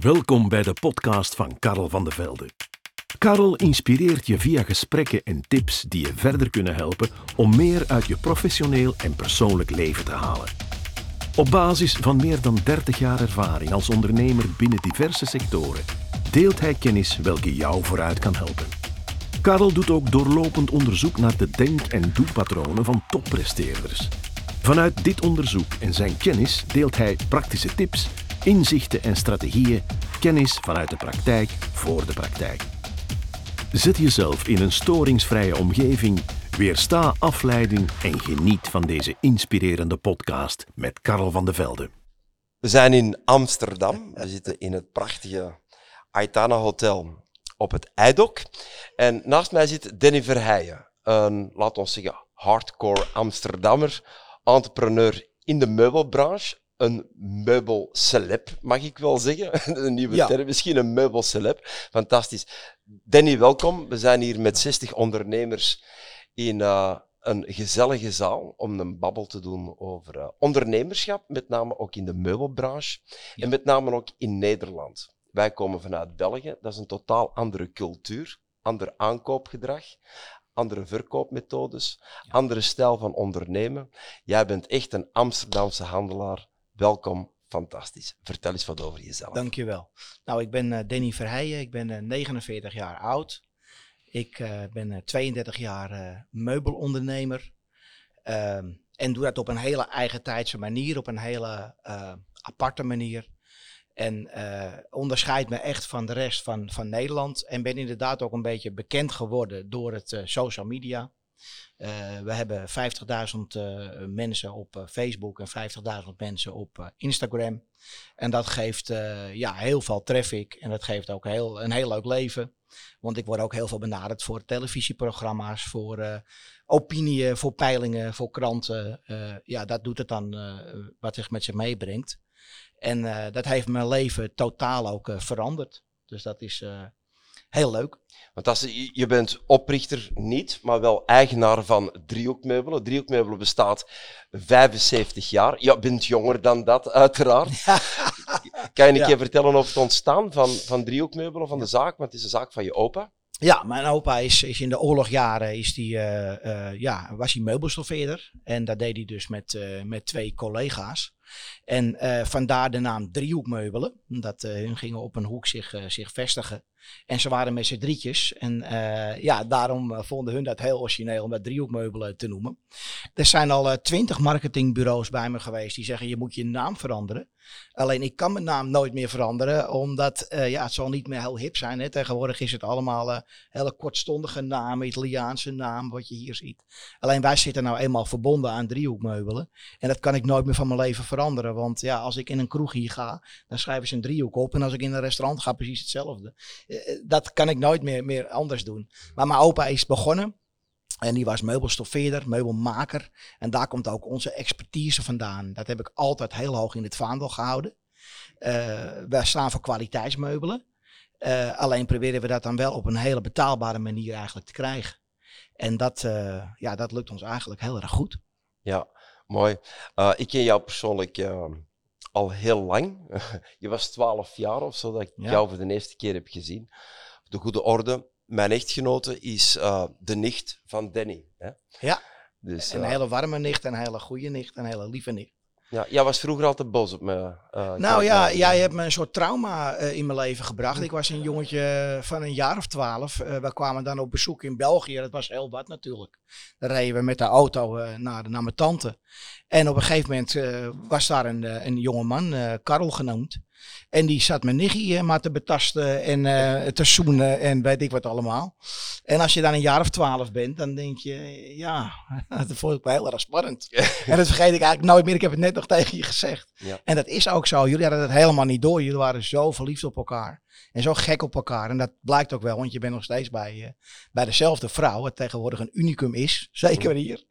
Welkom bij de podcast van Karel van de Velde. Karel inspireert je via gesprekken en tips die je verder kunnen helpen om meer uit je professioneel en persoonlijk leven te halen. Op basis van meer dan 30 jaar ervaring als ondernemer binnen diverse sectoren deelt hij kennis welke jou vooruit kan helpen. Karel doet ook doorlopend onderzoek naar de denk- en doelpatronen van toppresteerders. Vanuit dit onderzoek en zijn kennis deelt hij praktische tips, inzichten en strategieën, kennis vanuit de praktijk voor de praktijk. Zet jezelf in een storingsvrije omgeving, weersta afleiding en geniet van deze inspirerende podcast met Karel van de Velde. We zijn in Amsterdam. We zitten in het prachtige Aitana Hotel op het Eidok. En naast mij zit Danny Verheijen, een, laat ons zeggen, hardcore Amsterdammer, entrepreneur in de meubelbranche. Een meubelceleb, mag ik wel zeggen. Een nieuwe Ja. term, misschien een meubelceleb. Fantastisch. Danny, welkom. We zijn hier met 60 ondernemers in eh, een gezellige zaal om een babbel te doen over eh, ondernemerschap, met name ook in de meubelbranche en met name ook in Nederland. Wij komen vanuit België, dat is een totaal andere cultuur, ander aankoopgedrag, andere verkoopmethodes, andere stijl van ondernemen. Jij bent echt een Amsterdamse handelaar. Welkom, fantastisch. Vertel eens wat over jezelf. Dankjewel. Nou, ik ben eh, Danny Verheijen, ik ben eh, 49 jaar oud. Ik eh, ben eh, 32 jaar eh, meubelondernemer. Ehm, en doe dat op een hele eigentijdse manier, op een hele eh, aparte manier. En eh, onderscheid me echt van de rest van, van Nederland. En ben inderdaad ook een beetje bekend geworden door het eh, social media. Eh, we hebben 50.000 eh, mensen op eh, Facebook en 50.000 mensen op Instagram. En dat geeft ja, heel veel traffic en dat geeft ook heel, een heel leuk leven. Want ik word ook heel veel benaderd voor televisieprogramma's, voor eh opinieën, voor peilingen, voor kranten. Ja, dat doet het dan wat zich met zich meebrengt. En dat heeft mijn leven totaal ook veranderd. Dus dat is heel leuk. Want als, je je bent oprichter niet, maar wel eigenaar van Driehoekmeubelen. Driehoekmeubelen bestaat 75 jaar. Je bent jonger dan dat, uiteraard. Kan je een Ja. keer vertellen over het ontstaan van, van Driehoekmeubelen, van de zaak? Want het is een zaak van je opa. Ja, mijn opa is, is in de oorlogjaren is die, eh, eh, ja, was hij meubelstoffeerder. En dat deed hij dus met, eh, met twee collega's. En vandaar de naam Driehoekmeubelen. Dat hun gingen op een hoek zich, zich vestigen. En ze waren met z'n drietjes. En eh, ja, daarom eh, vonden hun dat heel origineel om dat driehoekmeubelen te noemen. Er zijn al twintig marketingbureaus bij me geweest die zeggen je moet je naam veranderen. Alleen ik kan mijn naam nooit meer veranderen, omdat eh, ja, het zal niet meer heel hip zijn. Hè. Tegenwoordig is het allemaal eh, hele kortstondige namen, Italiaanse naam, wat je hier ziet. Alleen wij zitten nou eenmaal verbonden aan driehoekmeubelen. En dat kan ik nooit meer van mijn leven veranderen. Want ja, als ik in een kroeg hier ga, dan schrijven ze een driehoek op. En als ik in een restaurant ga, precies hetzelfde. Eh, dat kan ik nooit meer, meer anders doen. Maar mijn opa is begonnen. En die was meubelstoffeerder, meubelmaker. En daar komt ook onze expertise vandaan. Dat heb ik altijd heel hoog in het vaandel gehouden. Eh wij staan voor kwaliteitsmeubelen. Eh, alleen proberen we dat dan wel op een hele betaalbare manier eigenlijk te krijgen. En dat, ja, dat lukt ons eigenlijk heel erg goed. Ja, mooi. Ik ken jou persoonlijk eh, al heel lang. je was 12 jaar of zo dat ik Ja. jou voor de eerste keer heb gezien. De goede orde. Mijn echtgenote is eh, de nicht van Danny. Hè? Ja. Dus, Een hele warme nicht, een hele goede nicht, een hele lieve nicht. Ja, jij was vroeger altijd boos op me. eh, Nou ja, jij hebt me een soort trauma eh, in mijn leven gebracht. Ik was een jongetje van een jaar of twaalf. Eh, we kwamen dan op bezoek in België. Dat was heel wat natuurlijk. Dan reden we met de auto eh, naar, naar mijn tante. En op een gegeven moment eh, was daar een, eh, een jonge man, eh Karel genoemd. En die zat mijn nichtje maar te betasten en eh, te zoenen en weet ik wat allemaal. En als je dan een jaar of twaalf bent, dan denk je, ja, dat vond ik wel heel erg spannend. en dat vergeet ik eigenlijk nooit meer. Ik heb het net nog tegen je gezegd. Ja. En dat is ook zo. Jullie hadden het helemaal niet door. Jullie waren zo verliefd op elkaar. En zo gek op elkaar. En dat blijkt ook wel, want je bent nog steeds bij, eh, bij dezelfde vrouw. Wat tegenwoordig een unicum is. Zeker hier.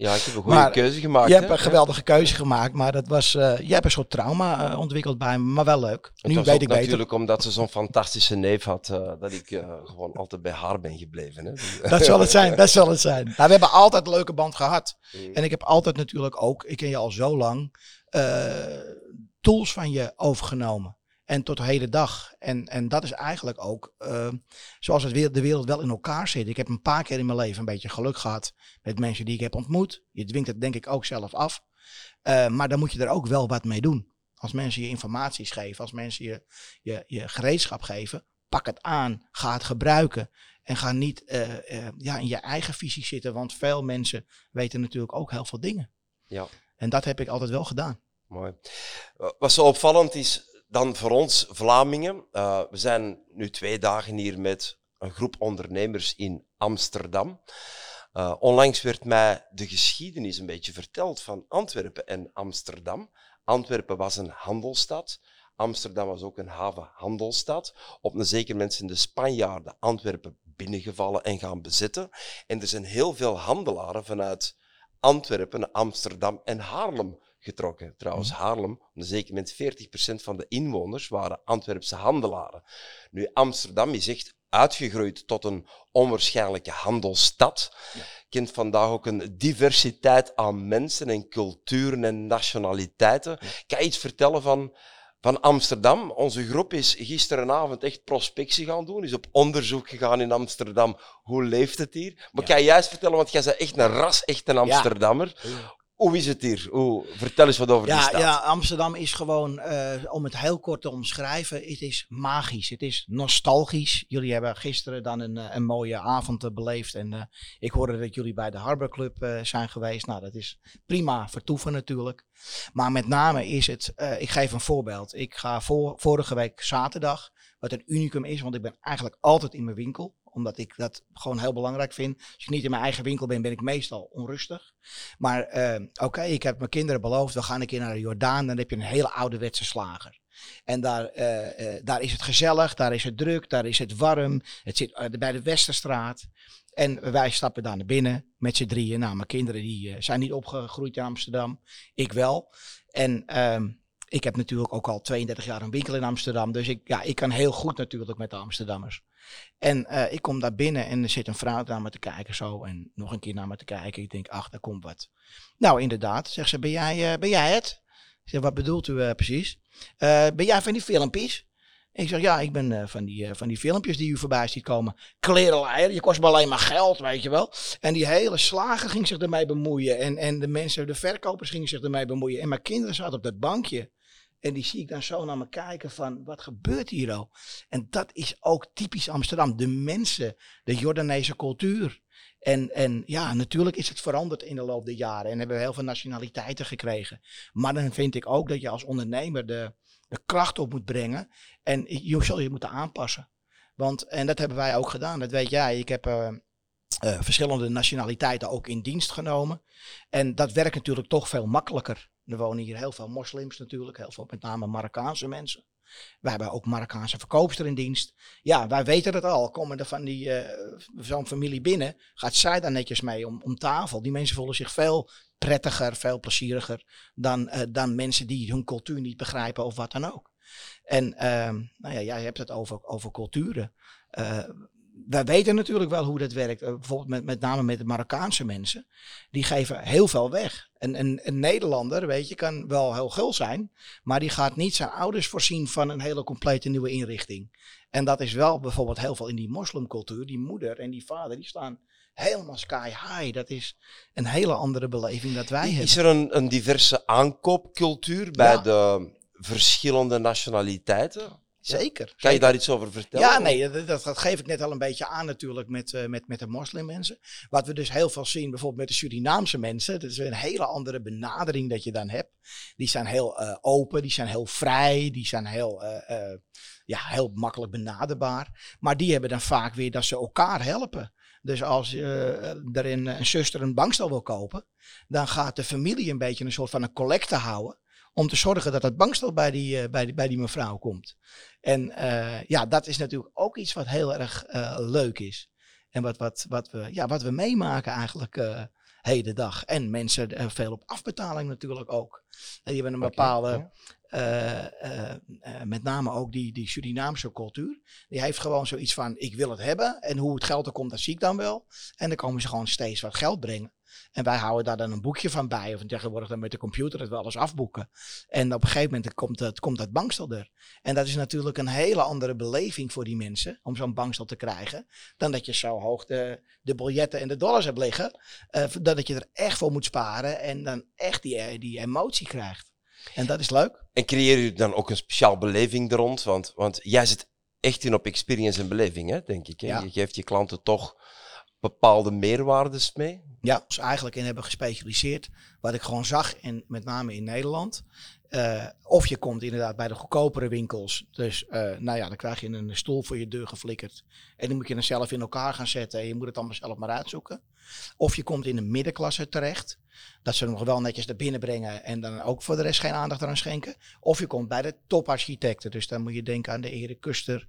Ja, ik heb een goede Maar keuze gemaakt. je hebt een geweldige keuze gemaakt. Maar dat was, eh, je hebt een soort trauma eh, ontwikkeld bij me. Maar wel leuk. Het Nu weet ik beter. natuurlijk omdat ze zo'n fantastische neef had, eh, dat ik gewoon altijd bij haar ben gebleven. Hè? Dat zal het zijn, dat zal het zijn. Nou, we hebben altijd een leuke band gehad. Mm. En ik heb altijd natuurlijk ook, ik ken je al zo lang, tools van je overgenomen. En tot de hele dag. En, en dat is eigenlijk ook uh, zoals het wereld, de wereld wel in elkaar zit. Ik heb een paar keer in mijn leven een beetje geluk gehad met mensen die ik heb ontmoet. Je dwingt het denk ik ook zelf af. Uh, maar dan moet je er ook wel wat mee doen. Als mensen je informaties geven, als mensen je, je, je gereedschap geven, pak het aan, ga het gebruiken. En ga niet uh, ja, in je eigen visie zitten, want veel mensen weten natuurlijk ook heel veel dingen. Ja. En dat heb ik altijd wel gedaan. Mooi. Wat zo opvallend is, dan voor ons Vlamingen. Uh, we zijn nu twee dagen hier met een groep ondernemers in Amsterdam. Uh, onlangs werd mij de geschiedenis een beetje verteld van Antwerpen en Amsterdam. Antwerpen was een handelsstad. Amsterdam was ook een havenhandelsstad. Op een zeker moment zijn de Spanjaarden Antwerpen binnengevallen en gaan bezetten. En er zijn heel veel handelaren vanuit Antwerpen, Amsterdam en Haarlem getrokken. Trouwens, Mhm. Haarlem, op een zeker moment 40% van de inwoners waren Antwerpse handelaren. Nu, Amsterdam is echt uitgegroeid tot een onwaarschijnlijke handelsstad. Kent vandaag ook een diversiteit aan mensen en culturen en nationaliteiten. Kan je iets vertellen van, van Amsterdam? Onze groep is gisterenavond echt prospectie gaan doen, is op onderzoek gegaan in Amsterdam. Hoe leeft het hier? Maar Ja. kan je juist vertellen, want jij bent echt een ras, echt een Amsterdammer. Hoe is het hier? Hoe, vertel eens wat over die Ja, stad. ja, Amsterdam is gewoon, eh, om het heel kort te omschrijven, het is magisch. Het is nostalgisch. Jullie hebben gisteren dan een, eh, een mooie avond eh, beleefd. En ik hoorde dat jullie bij de Harbor Club zijn geweest. Nou, dat is prima vertoeven natuurlijk. Maar met name is het, ik geef een voorbeeld. Ik ga voor, vorige week zaterdag, wat een unicum is, want ik ben eigenlijk altijd in mijn winkel omdat ik dat gewoon heel belangrijk vind. Als ik niet in mijn eigen winkel ben, ben ik meestal onrustig. Maar eh, oké, ik heb mijn kinderen beloofd, we gaan een keer naar Jordaan. Dan heb je een hele ouderwetse slager. En daar, eh, eh, daar is het gezellig, daar is het druk, daar is het warm. Het zit eh, bij de Westerstraat. En wij stappen daar naar binnen met z'n drieën. Nou, mijn kinderen die, zijn niet opgegroeid in Amsterdam. Ik wel. En ehm, ik heb natuurlijk ook al 32 jaar een winkel in Amsterdam. Dus ik, ja, ik kan heel goed natuurlijk met de Amsterdammers. En eh, ik kom daar binnen en er zit een vrouw naar me te kijken zo. En nog een keer naar me te kijken. Ik denk, ach, daar komt wat. Nou, inderdaad. Zegt ze, ben jij, eh, ben jij het? Ik zeg, wat bedoelt u eh, precies? Ben jij van die filmpjes? Ik zeg, ja, ik ben van, die, van die filmpjes die u voorbij ziet komen. Klerenleier, je kost me alleen maar geld, weet je wel. En die hele slager ging zich ermee bemoeien. En, en de mensen, de verkopers gingen zich ermee bemoeien. En mijn kinderen zaten op dat bankje. En die zie ik dan zo naar me kijken van, wat gebeurt hier al? En dat is ook typisch Amsterdam. De mensen, de Jordaanese cultuur. En, en ja, natuurlijk is het veranderd in de loop der jaren. En hebben we heel veel nationaliteiten gekregen. Maar dan vind ik ook dat je als ondernemer de, de kracht op moet brengen. En je zul je moeten aanpassen. Want, en dat hebben wij ook gedaan. Dat weet jij. Ik heb eh, eh, verschillende nationaliteiten ook in dienst genomen. En dat werkt natuurlijk toch veel makkelijker. Er wonen hier heel veel moslims natuurlijk. Heel veel met name Marokkaanse mensen. Wij hebben ook Marokkaanse verkoopster in dienst. Ja, wij weten het al. Komen er van die eh, zo'n familie binnen, gaat zij daar netjes mee om, om tafel. Die mensen voelen zich veel prettiger, veel plezieriger dan, eh, dan mensen die hun cultuur niet begrijpen of wat dan ook. En ehm, nou ja, jij hebt het over, over culturen. Wij weten natuurlijk wel hoe dat werkt. Eh, bijvoorbeeld met, met name met de Marokkaanse mensen. Die geven heel veel weg. En een, een Nederlander, weet je, kan wel heel gul zijn. Maar die gaat niet zijn ouders voorzien van een hele complete nieuwe inrichting. En dat is wel bijvoorbeeld heel veel in die moslimcultuur. Die moeder en die vader, die staan helemaal sky high. Dat is een hele andere beleving dat wij hebben. Is er een, een diverse aankoopcultuur bij Ja. de verschillende nationaliteiten? Zeker. Kan je daar iets over vertellen? Ja, nee, dat, dat, geef ik net al een beetje aan natuurlijk met, eh, met, met de moslimmensen. Wat we dus heel veel zien bijvoorbeeld met de Surinaamse mensen. Dat is een hele andere benadering dat je dan hebt. Die zijn heel eh, open, die zijn heel vrij, die zijn heel, eh, ja, heel makkelijk benaderbaar. Maar die hebben dan vaak weer dat ze elkaar helpen. Dus als er een, een zuster een bankstel wil kopen, dan gaat de familie een beetje een soort van een collecte houden. Om te zorgen dat het bankstel bij die, eh, bij die, bij die mevrouw komt. En eh, ja, dat is natuurlijk ook iets wat heel erg eh, leuk is. En wat, wat, wat, we, ja, wat we meemaken eigenlijk heden dag. En mensen veel op afbetaling natuurlijk ook. En die hebben een bepaalde ja. met name ook die, die Surinaamse cultuur. Die heeft gewoon zoiets van, ik wil het hebben. En hoe het geld er komt, dat zie ik dan wel. En dan komen ze gewoon steeds wat geld brengen. En wij houden daar dan een boekje van bij. Of tegenwoordig dan met de computer het wel eens afboeken. En op een gegeven moment komt het, komt dat bankstel er. En dat is natuurlijk een hele andere beleving voor die mensen. Om zo'n bankstel te krijgen. Dan dat je zo hoog de, de biljetten en de dollars hebt liggen. Uh, dat je er echt voor moet sparen. En dan echt die, die emotie krijgt. En dat is leuk. En creëer je dan ook een speciaal beleving er rond? Want, want jij zit echt in op experience en beleving, hè, denk ik. Hè? Je geeft je klanten toch bepaalde meerwaardes mee? Ja, dus eigenlijk in hebben gespecialiseerd. Wat ik gewoon zag, in, met name in Nederland. Uh, of je komt inderdaad bij de goedkopere winkels. Dus uh, nou ja, dan krijg je een stoel voor je deur geflikkerd. En die moet je dan zelf in elkaar gaan zetten. En je moet het allemaal zelf maar uitzoeken. Of je komt in de middenklasse terecht. Dat ze nog wel netjes naar binnen brengen en dan ook voor de rest geen aandacht aan schenken. Of je komt bij de toparchitecten. Dus dan moet je denken aan de Erik Kuster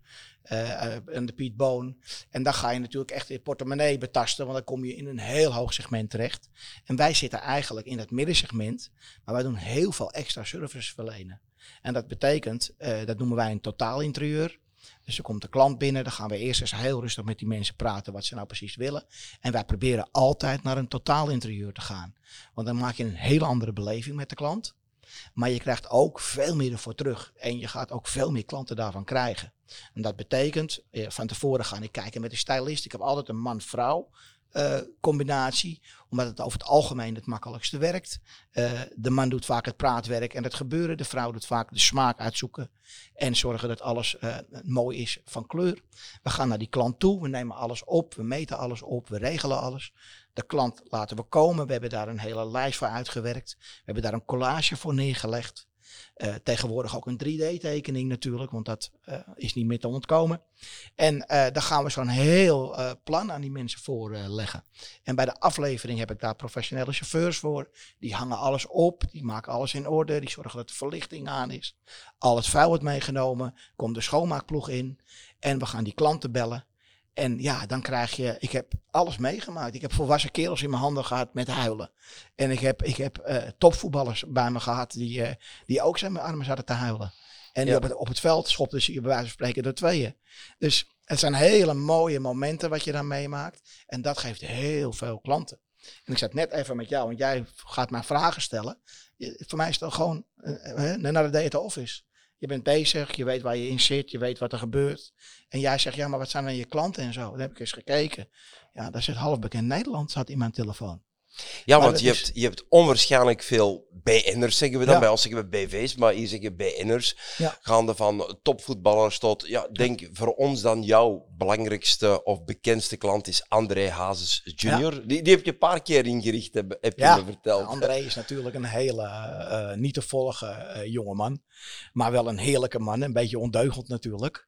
uh, en de Piet Boon. En dan ga je natuurlijk echt je portemonnee betasten, want dan kom je in een heel hoog segment terecht. En wij zitten eigenlijk in het middensegment, maar wij doen heel veel extra services verlenen. En dat betekent, uh, dat noemen wij een totaalinterieur. Dus er komt de klant binnen, dan gaan we eerst eens heel rustig met die mensen praten wat ze nou precies willen. En wij proberen altijd naar een totaalinterieur te gaan. Want dan maak je een hele andere beleving met de klant. Maar je krijgt ook veel meer ervoor terug. En je gaat ook veel meer klanten daarvan krijgen. En dat betekent, eh, van tevoren gaan ik kijken met de stylist. Ik heb altijd een man-vrouw combinatie, omdat het over het algemeen het makkelijkste werkt. Uh, de man doet vaak het praatwerk en het gebeuren. De vrouw doet vaak de smaak uitzoeken en zorgen dat alles uh, mooi is van kleur. We gaan naar die klant toe, we nemen alles op, we meten alles op, we regelen alles. De klant laten we komen, we hebben daar een hele lijst voor uitgewerkt. We hebben daar een collage voor neergelegd. Uh, tegenwoordig ook een 3D-tekening natuurlijk, want dat uh, is niet meer te ontkomen. En uh, dan gaan we zo'n heel plan aan die mensen voorleggen. en bij de aflevering heb ik daar professionele chauffeurs voor. Die hangen alles op, die maken alles in orde, die zorgen dat de verlichting aan is. Al het vuil wordt meegenomen, komt de schoonmaakploeg in. En we gaan die klanten bellen. En ja, dan krijg je, ik heb alles meegemaakt. Ik heb volwassen kerels in mijn handen gehad met huilen. En ik heb, ik heb uh, topvoetballers bij me gehad die, uh, die ook zijn mijn armen zaten te huilen. En die op, het, op het veld schopten ze je bij wijze van spreken door tweeën. Dus het zijn hele mooie momenten wat je dan meemaakt. En dat geeft heel veel klanten. En ik zat net even met jou, want jij gaat mij vragen stellen. Voor mij is het gewoon uh, naar de data office. Je bent bezig, je weet waar je in zit, je weet wat er gebeurt. En jij zegt, ja, maar wat zijn dan je klanten en zo? Dan heb ik eens gekeken. Ja, daar zit half bekend Nederland zat in mijn telefoon. Ja, want je, hebt, je hebt onwaarschijnlijk veel BN'ers, zeggen we dan. Bij ons zeggen we BV's, maar hier zeggen BN'ers. Ja. Gaande van topvoetballers tot, ja, denk voor ons dan jouw belangrijkste of bekendste klant is André Hazes junior. Die, die heb je een paar keer ingericht, heb, heb je me verteld. André is natuurlijk een hele uh, niet te volgen uh, jonge man. Maar wel een heerlijke man, een beetje ondeugend natuurlijk.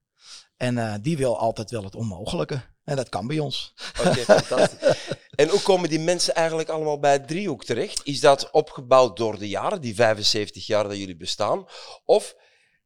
En uh, die wil altijd wel het onmogelijke. En dat kan bij ons. Oké, okay, fantastisch. En hoe komen die mensen eigenlijk allemaal bij het driehoek terecht? Is dat opgebouwd door de jaren, die 75 jaar dat jullie bestaan? Of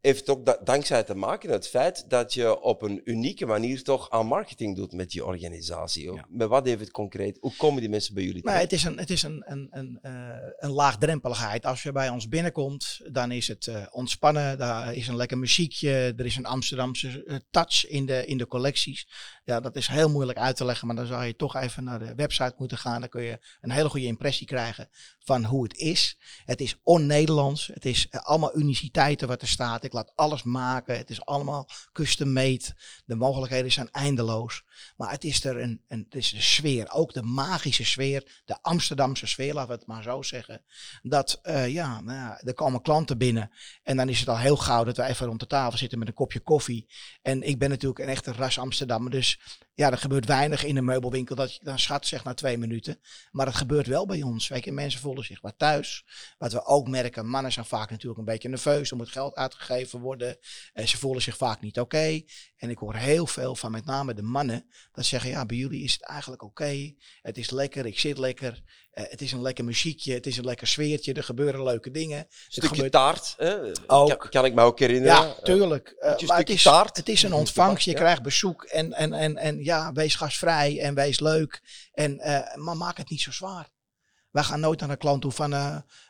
heeft het ook dankzij te maken met het feit dat je op een unieke manier toch aan marketing doet met die organisatie. Ja. Met wat heeft het concreet? Hoe komen die mensen bij jullie terecht? het is, een, het is een, een, een, uh, een laagdrempeligheid. Als je bij ons binnenkomt, dan is het uh, ontspannen. Daar is een lekker muziekje. Er is een Amsterdamse uh, touch in de, in de collecties. Ja, dat is heel moeilijk uit te leggen, maar dan zou je toch even naar de website moeten gaan. Dan kun je een hele goede impressie krijgen van hoe het is. Het is on-Nederlands. Het is allemaal uniciteiten wat er staat. Ik laat alles maken. Het is allemaal custom made. De mogelijkheden zijn eindeloos. Maar het is er een, een, het is een sfeer. Ook de magische sfeer. De Amsterdamse sfeer, laten we het maar zo zeggen. Dat, uh, ja, nou ja, er komen klanten binnen. En dan is het al heel gauw dat we even rond de tafel zitten met een kopje koffie. En ik ben natuurlijk een echte ras Amsterdammer. Dus ja, er gebeurt weinig in een meubelwinkel dat je dan schat zegt na twee minuten. Maar het gebeurt wel bij ons. Weet je, mensen voelen zich wat thuis. Wat we ook merken, mannen zijn vaak natuurlijk een beetje nerveus. Er moet geld uitgegeven worden. En ze voelen zich vaak niet oké. En ik hoor heel veel van met name de mannen dat zeggen, ja, bij jullie is het eigenlijk oké. Het is lekker, ik zit lekker. Uh, het is een lekker muziekje, het is een lekker sfeertje, er gebeuren leuke dingen. Een stukje gebeurt... taart, hè? Ook. Kan, kan, ik me ook herinneren. Ja, tuurlijk. Uh, maar het is, taart. het is een ontvangst, je ja. krijgt bezoek en, en, en, en ja, wees gastvrij en wees leuk. En, uh, maar maak het niet zo zwaar. Wij gaan nooit naar een klant toe van,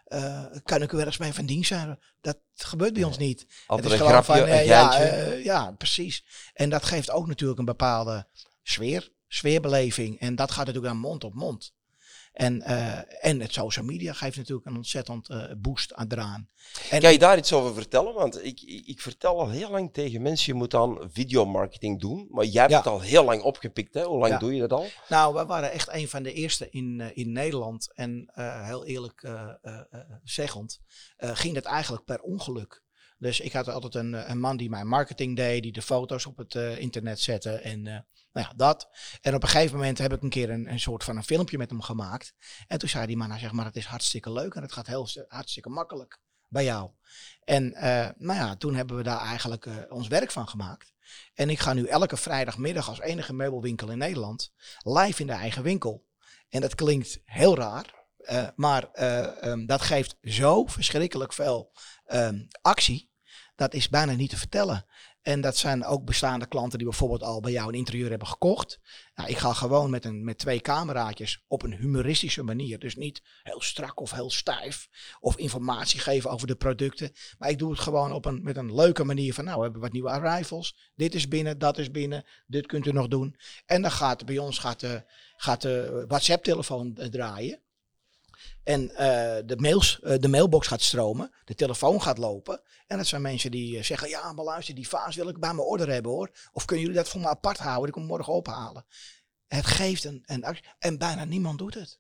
eh, kan ik u ergens mee van dienst zijn? Dat gebeurt bij ons niet. Altijd Het is grapje, van, een eh, ja, eh, ja, precies. En dat geeft ook natuurlijk een bepaalde sfeer, sfeerbeleving. En dat gaat natuurlijk aan mond op mond. En, eh, en het social media geeft natuurlijk een ontzettend eh, boost aan eraan. En Kan je daar iets over vertellen? Want ik, ik, vertel al heel lang tegen mensen, je moet aan videomarketing doen. Maar jij hebt Ja. het al heel lang opgepikt. Hè? Hoe lang Ja. doe je dat al? Nou, we waren echt een van de eerste in, eh, in Nederland. En heel eerlijk zeggend, ging het eigenlijk per ongeluk. Dus ik had altijd een, eh, een man die mijn marketing deed, die de foto's op het eh, internet zette en eh, nou ja, dat. En op een gegeven moment heb ik een keer een, een soort van een filmpje met hem gemaakt. En toen zei die man, hij zegt maar het is hartstikke leuk en het gaat heel, hartstikke makkelijk bij jou. En nou ja, toen hebben we daar eigenlijk ons werk van gemaakt. En ik ga nu elke vrijdagmiddag als enige meubelwinkel in Nederland live in de eigen winkel. En dat klinkt heel raar, maar eh, ehm, dat geeft zo verschrikkelijk veel ehm, actie. Dat is bijna niet te vertellen. En dat zijn ook bestaande klanten die bijvoorbeeld al bij jou een interieur hebben gekocht. Nou, ik ga gewoon met, een, met twee cameraatjes op een humoristische manier. Dus niet heel strak of heel stijf. Of informatie geven over de producten. Maar ik doe het gewoon op een, met een leuke manier van nou, we hebben wat nieuwe arrivals. Dit is binnen, dat is binnen. Dit kunt u nog doen. En dan gaat bij ons gaat de, gaat de WhatsApp-telefoon eh, draaien. En eh, de, mails, eh, de mailbox gaat stromen, de telefoon gaat lopen. En dat zijn mensen die eh, zeggen, ja, maar luister, die vaas wil ik bij mijn order hebben hoor. Of kunnen jullie dat voor me apart houden, ik kom morgen ophalen. Het geeft een, een actie. En bijna niemand doet het.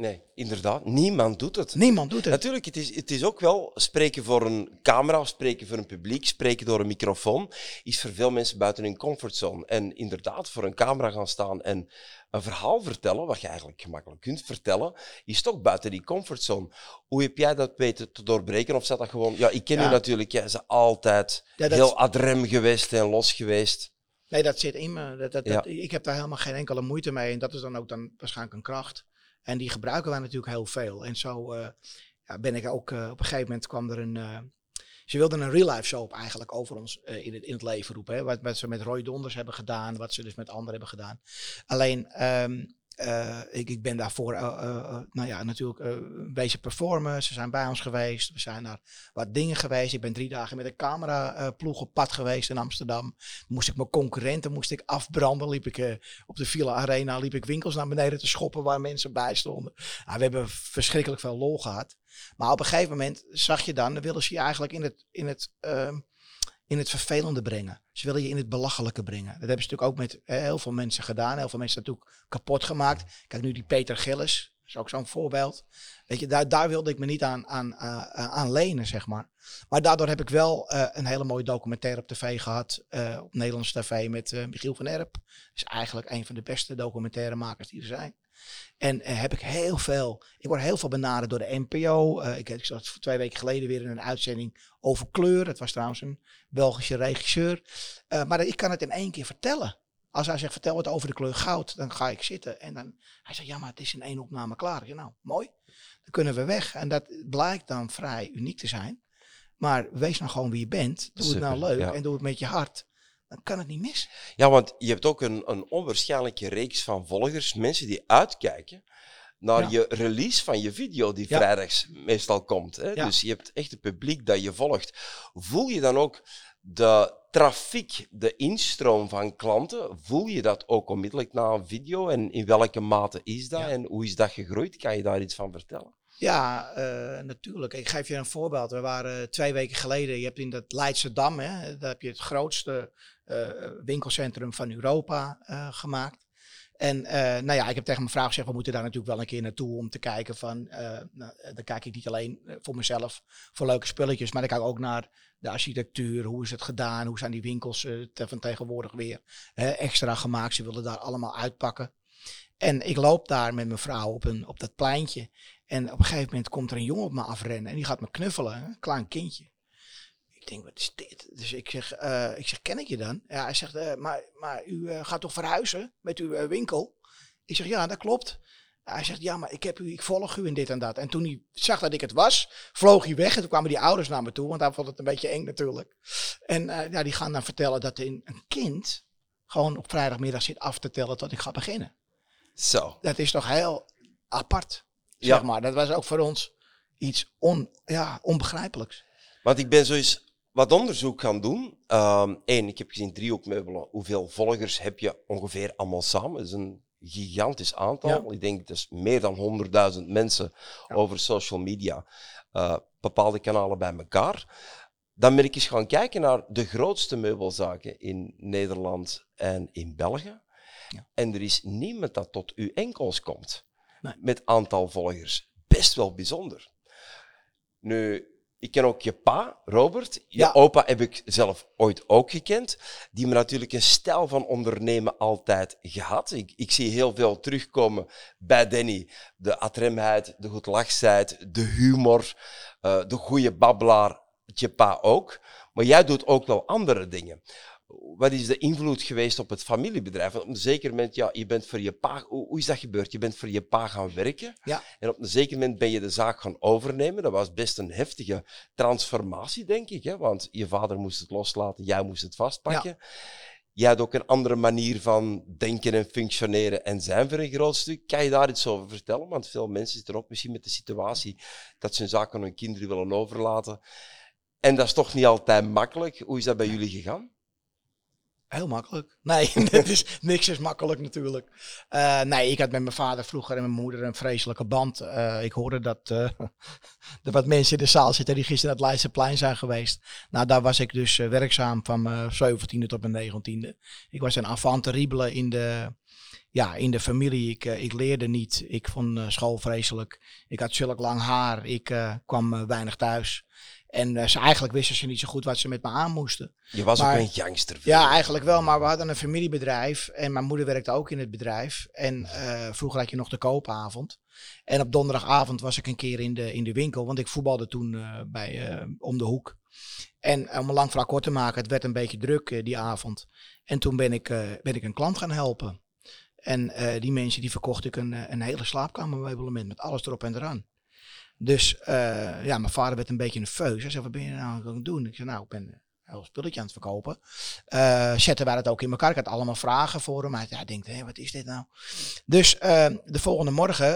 Nee, inderdaad. Niemand doet het. Niemand doet het. Natuurlijk, het is, het is ook wel spreken voor een camera, spreken voor een publiek, spreken door een microfoon, is voor veel mensen buiten hun comfortzone. En inderdaad, voor een camera gaan staan en een verhaal vertellen, wat je eigenlijk gemakkelijk kunt vertellen, is toch buiten die comfortzone. Hoe heb jij dat weten te doorbreken? Of zat dat gewoon... Ja, ik ken Ja. u natuurlijk, jij bent altijd Ja, dat- heel adrem geweest en los geweest. Nee, dat zit in me. Dat, dat. Ik heb daar helemaal geen enkele moeite mee. En dat is dan ook dan waarschijnlijk een kracht. En die gebruiken wij natuurlijk heel veel. En zo eh, ja, ben ik ook... eh, op een gegeven moment kwam er een... eh, ze wilden een real life soap eigenlijk over ons eh, in, het, in het leven roepen. Hè? Wat, wat ze met Roy Donders hebben gedaan. Wat ze dus met anderen hebben gedaan. Alleen... ehm, eh, ik, ik ben daarvoor, eh, eh, nou ja, natuurlijk performen. Ze zijn bij ons geweest. We zijn naar wat dingen geweest. Ik ben drie dagen met een cameraploeg op pad geweest in Amsterdam moest ik mijn concurrenten moest ik afbranden. Liep ik op de Villa Arena liep ik winkels naar beneden te schoppen waar mensen bij stonden. Nou, we hebben verschrikkelijk veel lol gehad. Maar op een gegeven moment zag je dan, dan willen ze je eigenlijk in het, in het, ehm, in het vervelende brengen. Ze willen je in het belachelijke brengen. Dat hebben ze natuurlijk ook met eh, heel veel mensen gedaan. Heel veel mensen natuurlijk kapot gemaakt. Kijk nu die Peter Gillis. Dat is ook zo'n voorbeeld. Weet je, daar, daar wilde ik me niet aan, aan, aan, aan lenen, zeg maar. Maar daardoor heb ik wel eh, een hele mooie documentaire op tv gehad. eh, op Nederlands tv met eh, Michiel van Erp. Is eigenlijk een van de beste documentairemakers die er zijn. En eh, heb ik heel veel. Ik word heel veel benaderd door de NPO. Eh, ik, ik zat twee weken geleden weer in een uitzending over kleur. Dat was trouwens een Belgische regisseur. Eh, maar ik kan het in één keer vertellen. Als hij zegt, vertel het over de kleur goud, dan ga ik zitten. En dan, hij zegt, ja, maar het is in één opname klaar. Ik zeg, nou, mooi. Dan kunnen we weg. En dat blijkt dan vrij uniek te zijn. Maar wees nou gewoon wie je bent. Doe het nou leuk ja. en doe het met je hart. Dan kan het niet mis. Ja, want je hebt ook een, een onwaarschijnlijke reeks van volgers, mensen die uitkijken naar Ja. je release van je video die Ja. vrijdags meestal komt. Hè? Ja. Dus je hebt echt het publiek dat je volgt. Voel je dan ook de trafiek, de instroom van klanten, voel je dat ook onmiddellijk na een video? En in welke mate is dat? En hoe is dat gegroeid? Kan je daar iets van vertellen? Ja, eh, natuurlijk. Ik geef je een voorbeeld. We waren twee weken geleden, je hebt in dat Leidse Dam, hè, daar heb je het grootste winkelcentrum van Europa eh, gemaakt. En eh, nou ja, ik heb tegen mijn vrouw gezegd, we moeten daar natuurlijk wel een keer naartoe om te kijken van, eh, nou, eh, dan kijk ik niet alleen eh, voor mezelf voor leuke spulletjes, maar dan kijk ik ook naar de architectuur, hoe is het gedaan, hoe zijn die winkels eh, van tegenwoordig weer extra gemaakt. Ze willen daar allemaal uitpakken. En ik loop daar met mijn vrouw op, een, op dat pleintje. En op een gegeven moment komt er een jongen op me afrennen en die gaat me knuffelen, een klein kindje. Denk, wat is dit? Dus ik zeg, eh, ik zeg ken ik je dan? Ja, hij zegt, eh, maar, maar u eh, gaat toch verhuizen met uw winkel? Ik zeg, ja, dat klopt. Hij zegt, ja, maar ik, heb u, ik volg u in dit en dat. En toen hij zag dat ik het was, vloog hij weg. En toen kwamen die ouders naar me toe, want hij vond het een beetje eng natuurlijk. En ja, die gaan dan vertellen dat een, een kind gewoon op vrijdagmiddag zit af te tellen tot ik ga beginnen. Zo. Dat is toch heel apart, Ja. zeg maar. Dat was ook voor ons iets on, ja, onbegrijpelijks. Want ik ben zo eens wat onderzoek gaan doen. Eén, ik heb gezien driehoekmeubelen. Hoeveel volgers heb je ongeveer allemaal samen? Dat is een gigantisch aantal. Ik denk dat is meer dan 100.000 mensen over social media. Uh, bepaalde kanalen bij elkaar. Dan ben ik eens gaan kijken naar de grootste meubelzaken in Nederland en in België. Ja. En er is niemand dat tot uw enkels komt. Nee. Met aantal volgers. Best wel bijzonder. Nu, ik ken ook je pa, Robert. Je opa heb ik zelf ooit ook gekend. Die me natuurlijk een stijl van ondernemen altijd gehad. Ik, ik zie heel veel terugkomen bij Danny. De atremheid, de goedlachsheid, de humor, uh, de goede babbelaar. Je pa ook. Maar jij doet ook wel andere dingen wat is de invloed geweest op het familiebedrijf? Want op een zeker moment, ja, je bent voor je pa, hoe, is dat gebeurd? Je bent voor je pa gaan werken. Ja. En op een zeker moment ben je de zaak gaan overnemen. Dat was best een heftige transformatie, denk ik. Hè? Want je vader moest het loslaten, jij moest het vastpakken. Ja. Jij had ook een andere manier van denken en functioneren en zijn voor een groot stuk. Kan je daar iets over vertellen? Want veel mensen zitten ook misschien met de situatie dat ze hun zaak aan hun kinderen willen overlaten. En dat is toch niet altijd makkelijk. Hoe is dat bij jullie gegaan? Heel makkelijk. Nee, het is, niks is makkelijk natuurlijk. Uh, nee, ik had met mijn vader vroeger en mijn moeder een vreselijke band. Uh, ik hoorde dat er wat mensen in de zaal zitten die gisteren naar het Leidseplein zijn geweest. Nou, daar was ik dus werkzaam van mijn 17e tot mijn 19e. Ik was een enfant terrible in de, ja, in de familie. Ik, ik leerde niet. Ik vond school vreselijk. Ik had zulk lang haar. Ik kwam weinig thuis. En uh, ze eigenlijk wisten ze niet zo goed wat ze met me aan moesten. Je was ook een gangster. Ja, eigenlijk wel. Maar we hadden een familiebedrijf. En mijn moeder werkte ook in het bedrijf. En uh, vroeger had je nog de koopavond. En op donderdagavond was ik een keer in de, in de winkel. Want ik voetbalde toen uh, bij, om de hoek. En om een lang verhaal kort te maken, het werd een beetje druk die avond. En toen ben ik, ben ik een klant gaan helpen. En die mensen die verkocht ik een, een hele slaapkamermeublement met alles erop en eraan. Dus uh, ja, mijn vader werd een beetje nerveus. Hij zei, wat ben je nou aan het doen? Ik zei, nou, ik ben een heel spulletje aan het verkopen. Uh, zetten wij dat ook in elkaar. Ik had allemaal vragen voor hem. Hij ja, denkt, hé, wat is dit nou? Dus uh, de volgende morgen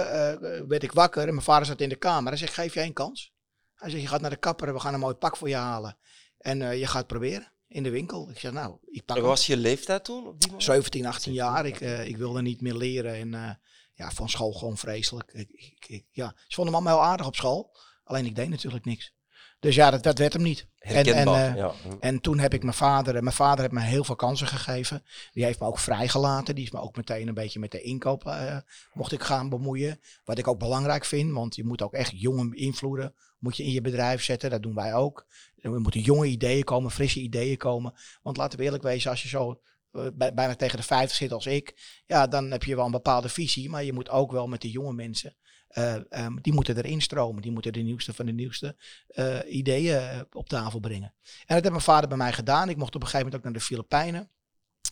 werd ik wakker en mijn vader zat in de kamer. Hij zegt, geef je één kans? Hij zegt, je gaat naar de kapper, we gaan een mooi pak voor je halen. En je gaat proberen in de winkel. Ik zeg, nou, ik pak Wat was je leeftijd toen? Op die moment? 17, 18 jaar. Ik, ik wilde niet meer leren en ja, van school gewoon vreselijk. Ik, ik, ja. Ze vonden me allemaal heel aardig op school. Alleen ik deed natuurlijk niks. Dus ja, dat, dat werd hem niet. En, en, uh, ja. en toen heb ik mijn vader, mijn vader heeft me heel veel kansen gegeven. Die heeft me ook vrijgelaten. Die is me ook meteen een beetje met de inkoop uh, mocht ik gaan bemoeien. Wat ik ook belangrijk vind, want je moet ook echt jonge invloeden moet je in je bedrijf zetten. Dat doen wij ook. Er moeten jonge ideeën komen, frisse ideeën komen. Want laten we eerlijk wezen, als je zo eh, bijna tegen de 50 zit als ik, ja, dan heb je wel een bepaalde visie. Maar je moet ook wel met de jonge mensen, uh, um, die moeten erin stromen. Die moeten de nieuwste van de nieuwste uh, ideeën op tafel brengen. En dat heeft mijn vader bij mij gedaan. Ik mocht op een gegeven moment ook naar de Filipijnen.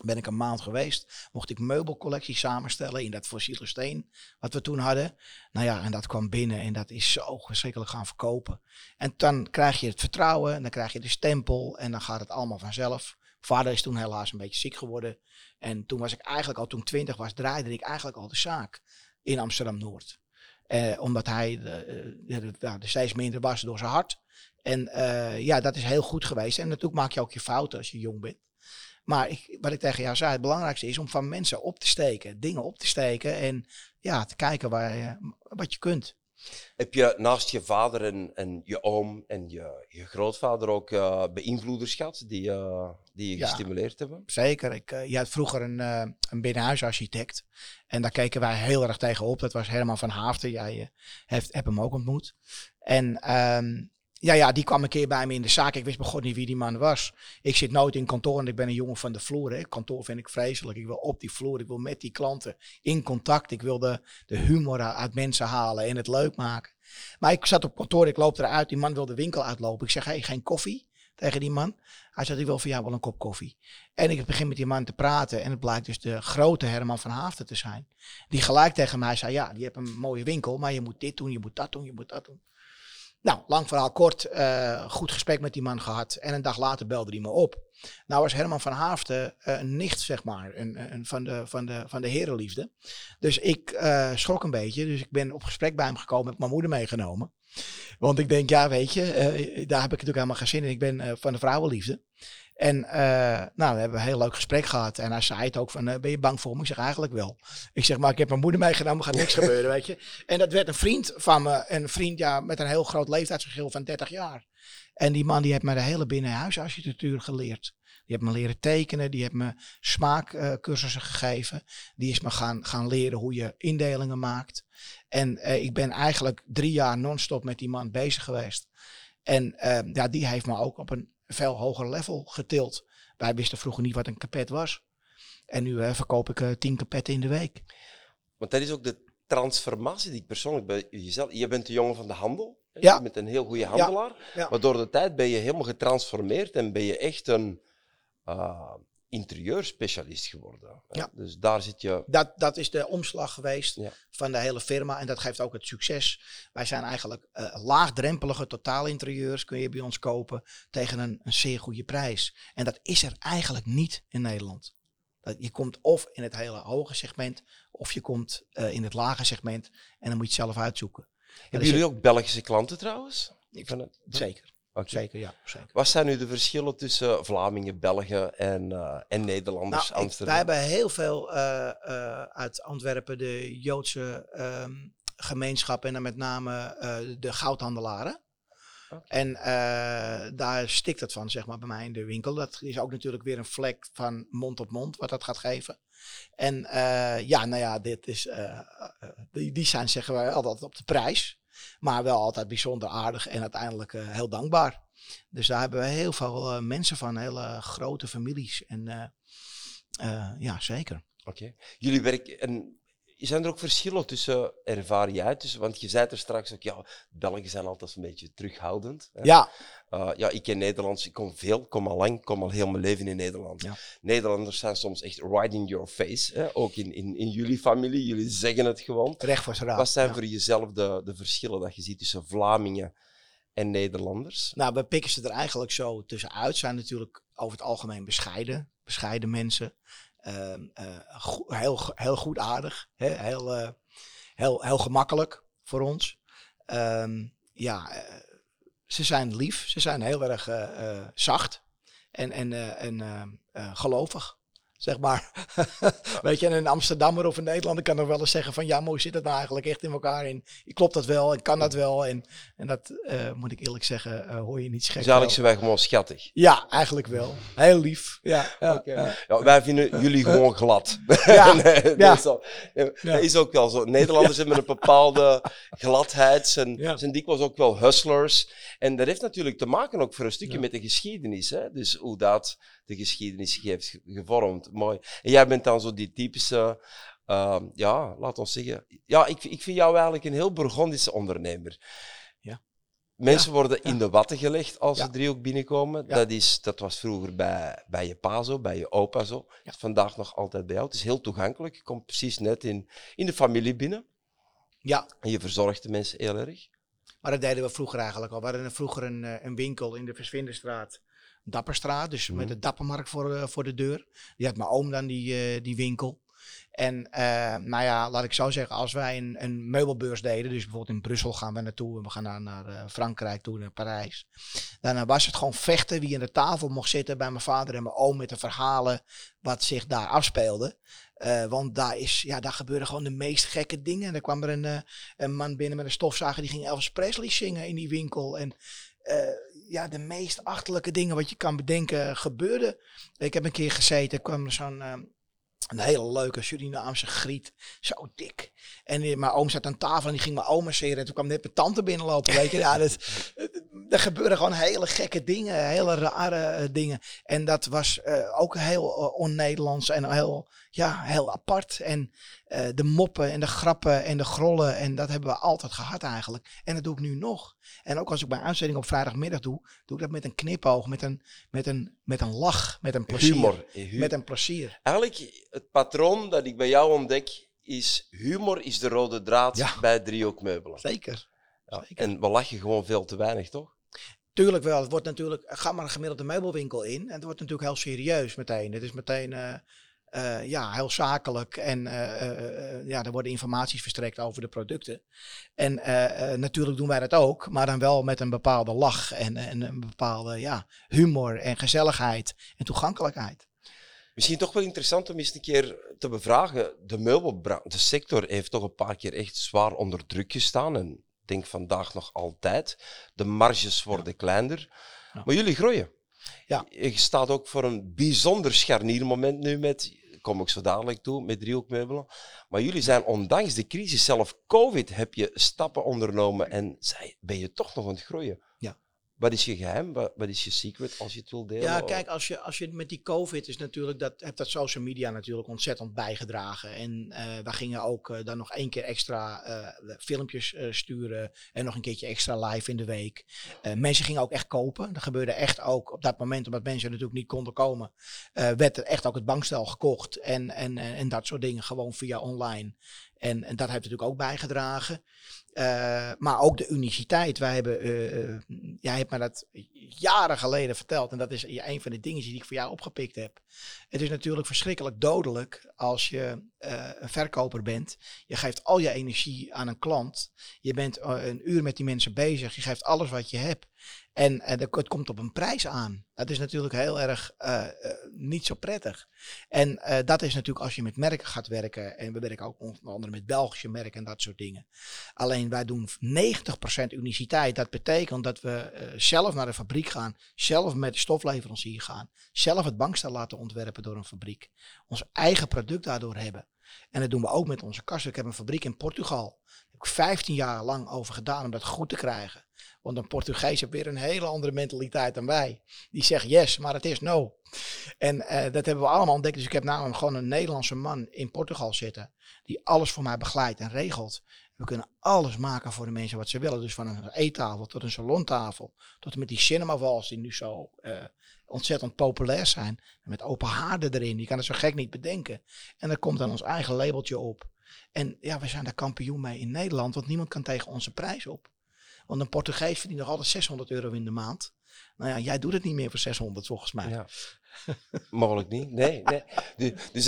Ben ik een maand geweest, mocht ik meubelcollectie samenstellen in dat fossiele steen wat we toen hadden. Nou ja, en dat kwam binnen en dat is zo verschrikkelijk gaan verkopen. En dan krijg je het vertrouwen en dan krijg je de stempel en dan gaat het allemaal vanzelf. Vader is toen helaas een beetje ziek geworden. En toen was ik eigenlijk al, toen twintig was, draaide ik eigenlijk al de zaak in Amsterdam-Noord. Eh, omdat hij de, de, de, steeds minder was door zijn hart. En ja, dat is heel goed geweest. En natuurlijk maak je ook je fouten als je jong bent. Maar ik, wat ik tegen jou zei, het belangrijkste is om van mensen op te steken, dingen op te steken en ja, te kijken waar je, wat je kunt. Heb je naast je vader en, en je oom en je, je grootvader ook beïnvloeders gehad die, die je gestimuleerd hebben? Zeker. Ik, uh, je had vroeger een, een binnenhuisarchitect. En daar keken wij heel erg tegen op. Dat was Herman van Haafden. Jij hebt, hebt hem ook ontmoet. En um, ja, ja, die kwam een keer bij me in de zaak. Ik wist begon niet wie die man was. Ik zit nooit in kantoor en ik ben een jongen van de vloer. Hè. Kantoor vind ik vreselijk. Ik wil op die vloer. Ik wil met die klanten in contact. Ik wil de, de humor uit mensen halen en het leuk maken. Maar ik zat op kantoor, ik loop eruit. Die man wil de winkel uitlopen. Ik zeg, hey, geen koffie tegen die man. Hij zegt, ik wil voor jou wel een kop koffie. En ik begin met die man te praten. En het blijkt dus de grote Herman van Haften te zijn. Die gelijk tegen mij zei, ja, je hebt een mooie winkel. Maar je moet dit doen, je moet dat doen, je moet dat doen. Nou, lang verhaal kort, eh, goed gesprek met die man gehad. En een dag later belde hij me op. Nou was Herman van Haafden eh, een nicht, zeg maar, een, een, van, de, van, de, van de herenliefde. Dus ik eh, schrok een beetje. Dus ik ben op gesprek bij hem gekomen, heb mijn moeder meegenomen. Want ik denk, ja, weet je, daar heb ik natuurlijk helemaal geen zin in. Ik ben van de vrouwenliefde. En eh, nou, we hebben een heel leuk gesprek gehad. En hij zei het ook van, eh, ben je bang voor me? Ik zeg eigenlijk wel. Ik zeg, maar ik heb mijn moeder meegenomen, gaat niks gebeuren, weet je. En dat werd een vriend van me. Een vriend ja, met een heel groot leeftijdsverschil van 30 jaar. En die man die heeft me de hele binnenhuisarchitectuur geleerd. Die heeft me leren tekenen, die heeft me smaakcursussen gegeven. Die is me gaan, gaan leren hoe je indelingen maakt. En eh, ik ben eigenlijk drie jaar non-stop met die man bezig geweest. En ja, die heeft me ook op een veel hoger level getild. Wij wisten vroeger niet wat een kapet was. En nu eh, verkoop ik eh, tien kapetten in de week. Want dat is ook de transformatie die ik persoonlijk bij jezelf... Je bent de jongen van de handel. hè? Ja. Je bent een heel goede handelaar. ja. Maar door de tijd ben je helemaal getransformeerd en ben je echt een uh, interieurspecialist geworden. Ja. Dus daar zit je... Dat, dat is de omslag geweest Ja. van de hele firma. En dat geeft ook het succes. Wij zijn eigenlijk eh, laagdrempelige totaalinterieurs. Kun je bij ons kopen tegen een, een zeer goede prijs. En dat is er eigenlijk niet in Nederland. Dat, je komt of in het hele hoge segment. Of je komt eh, in het lage segment. En dan moet je het zelf uitzoeken. Hebben jullie ook Belgische klanten trouwens? Ik- Van het- Zeker. Zeker, ja. Zeker. Wat zijn nu de verschillen tussen Vlamingen, Belgen en, eh, en Nederlanders? Nou, ik- wij hebben heel veel eh, eh, uit Antwerpen de Joodse ehm, gemeenschap en dan met name de goudhandelaren. Oké. En daar stikt het van, zeg maar, bij mij in de winkel. Dat is ook natuurlijk weer een vlek van mond op mond, wat dat gaat geven. En ja, nou ja, dit is, die, die zijn, zeggen wij, altijd op de prijs. Maar wel altijd bijzonder aardig en uiteindelijk eh, heel dankbaar. Dus daar hebben we heel veel eh, mensen van, hele grote families. En eh, ja, zeker. Oké. Jullie werken... En zijn er ook verschillen tussen, ervaar jij tussen, want je zei er straks ook, ja, Belgen zijn altijd een beetje terughoudend. hè. Ja, Uh, ja, ik ken Nederlands, ik kom veel, kom al lang, kom al heel mijn leven in Nederland. Ja. Nederlanders zijn soms echt right in your face, hè? ook in, in, in jullie familie, jullie zeggen het gewoon. recht voor raad. Wat zijn ja. voor jezelf de, de verschillen dat je ziet tussen Vlamingen en Nederlanders? Nou, we pikken ze er eigenlijk zo tussenuit. Zijn natuurlijk over het algemeen bescheiden. Bescheiden mensen. Ehm, eh, heel, heel goed aardig. Hè? Heel, eh, heel, heel gemakkelijk voor ons. Ehm, ja, eh, ze zijn lief. Ze zijn heel erg eh, eh, zacht. En, en, eh, en gelovig. Zeg maar. Weet je, en een Amsterdammer of een Nederlander kan nog wel eens zeggen van... Ja, mooi zit het nou eigenlijk echt in elkaar? En klopt dat wel? En kan dat wel? En, en dat, eh, moet ik eerlijk zeggen, eh, hoor je niet schek. Dus eigenlijk wel. zijn wij gewoon schattig. Ja, eigenlijk wel. Heel lief. Ja, ja, Oké. ja. Ja, wij vinden jullie gewoon glad. Ja, Nee, dat ja. is al- ja, Dat is ook wel zo. Nederlanders hebben een bepaalde gladheid. Zijn, Ja. zijn dikwijls ook wel hustlers. En dat heeft natuurlijk te maken ook voor een stukje Ja. met de geschiedenis. Hè? Dus hoe dat de geschiedenis heeft ge- gevormd. Mooi. En jij bent dan zo die typische... ehm, ja, laat ons zeggen... Ja, ik, ik vind jou eigenlijk een heel Burgondische ondernemer. Ja. Mensen worden ja. in de watten gelegd als Ja. ze driehoek binnenkomen. Dat, is, dat was vroeger bij, bij je pa zo, bij je opa zo. Ja. is vandaag nog altijd bij jou. Het is heel toegankelijk. Je komt precies net in, in de familie binnen. ja, En je verzorgt de mensen heel erg. maar dat deden we vroeger eigenlijk al. We hadden vroeger een, eh, een winkel in de Versvinderstraat. Dapperstraat, dus Mhm. met de Dappermarkt voor, eh, voor de deur. Die had mijn oom dan, die, eh, die winkel. En eh, nou ja, laat ik zo zeggen, als wij een, een meubelbeurs deden, dus bijvoorbeeld in Brussel gaan we naartoe en we gaan naar, naar Frankrijk toe, naar Parijs. Dan was het gewoon vechten wie aan de tafel mocht zitten bij mijn vader en mijn oom met de verhalen wat zich daar afspeelde. Want daar, is, ja, daar gebeurden gewoon de meest gekke dingen. En er kwam er een, een man binnen met een stofzager die ging Elvis Presley zingen in die winkel. En ja, de meest achterlijke dingen wat je kan bedenken gebeurden. Ik heb een keer gezeten, kwam er zo'n eh, een hele leuke Surinaamse griet, zo dik. En mijn oom zat aan tafel en die ging mijn oma masseren. En toen kwam net mijn tante binnenlopen, weet je. Ja, dat, er gebeuren gewoon hele gekke dingen, hele rare eh, dingen. En dat was eh, ook heel eh, on-Nederlands en heel, ja, heel apart. En eh, de moppen en de grappen en de grollen, en dat hebben we altijd gehad eigenlijk. En dat doe ik nu nog. En ook als ik mijn uitzending op vrijdagmiddag doe, doe ik dat met een knipoog, met een, met een, met een lach, met een plezier. Humor. Hu- Met een plezier. Eigenlijk, het patroon dat ik bij jou ontdek, is humor is de rode draad Ja. bij driehoek meubelen. Zeker. Ja, Zeker. En we lachen gewoon veel te weinig, toch? Tuurlijk wel. Het wordt natuurlijk, ga maar een gemiddelde meubelwinkel in. En het wordt natuurlijk heel serieus meteen. Het is meteen eh, eh, ja, heel zakelijk. En eh, eh, ja, er worden informaties verstrekt over de producten. En natuurlijk doen wij dat ook. Maar dan wel met een bepaalde lach. En, en een bepaalde ja, humor en gezelligheid en toegankelijkheid. Misschien toch wel interessant om eens een keer te bevragen. De meubelbranche, de sector heeft toch een paar keer echt zwaar onder druk gestaan. En ik denk vandaag nog altijd. De marges worden kleiner. Ja. Maar jullie groeien. Ja. Je staat ook voor een bijzonder scharniermoment nu met, kom ik zo dadelijk toe, met driehoekmeubelen. Maar jullie zijn ondanks de crisis, zelf COVID, heb je stappen ondernomen en zij- ben je toch nog aan het groeien. Wat is je geheim? Wat, wat is je secret als je het wil delen? Ja, kijk, als je, als je met die COVID is natuurlijk, dat heeft dat social media natuurlijk ontzettend bijgedragen. En eh we gingen ook eh, dan nog één keer extra eh, filmpjes sturen en nog een keertje extra live in de week. Mensen gingen ook echt kopen. Dat gebeurde echt ook op dat moment, omdat mensen natuurlijk niet konden komen, werd er echt ook het bankstel gekocht en, en, en, en dat soort dingen gewoon via online. En, en dat heeft natuurlijk ook bijgedragen. Eh, maar ook de uniciteit. Wij hebben, eh, eh, jij hebt me dat jaren geleden verteld. En dat is een van de dingen die ik voor jou opgepikt heb. Het is natuurlijk verschrikkelijk dodelijk als je een verkoper bent. Je geeft al je energie aan een klant. Je bent een uur met die mensen bezig. Je geeft alles wat je hebt. En het komt op een prijs aan. Dat is natuurlijk heel erg eh, eh, niet zo prettig. En eh, dat is natuurlijk als je met merken gaat werken. En we werken ook onder andere met Belgische merken en dat soort dingen. Alleen wij doen 90% uniciteit. Dat betekent dat we zelf naar de fabriek gaan. Zelf met de stofleverancier gaan. Zelf het bankstel laten ontwerpen door een fabriek. Ons eigen product daardoor hebben. En dat doen we ook met onze kasten. Ik heb een fabriek in Portugal. Daar heb ik 15 jaar lang over gedaan om dat goed te krijgen. Want een Portugees heeft weer een hele andere mentaliteit dan wij. Die zegt yes, maar het is no. En eh, dat hebben we allemaal ontdekt. Dus ik heb namelijk gewoon een Nederlandse man in Portugal zitten. Die alles voor mij begeleidt en regelt. We kunnen alles maken voor de mensen wat ze willen. Dus van een eettafel tot een salontafel. Tot met die cinema walls die nu zo eh, ontzettend populair zijn. Met open haarden erin. Je kan het zo gek niet bedenken. En er komt dan ons eigen labeltje op. En ja, we zijn daar kampioen mee in Nederland. Want niemand kan tegen onze prijs op. Want een Portugees verdient nog altijd 600 euro in de maand. Nou ja, jij doet het niet meer voor 600 volgens mij. Ja. Mogelijk niet. Nee, nee. Dus, dus,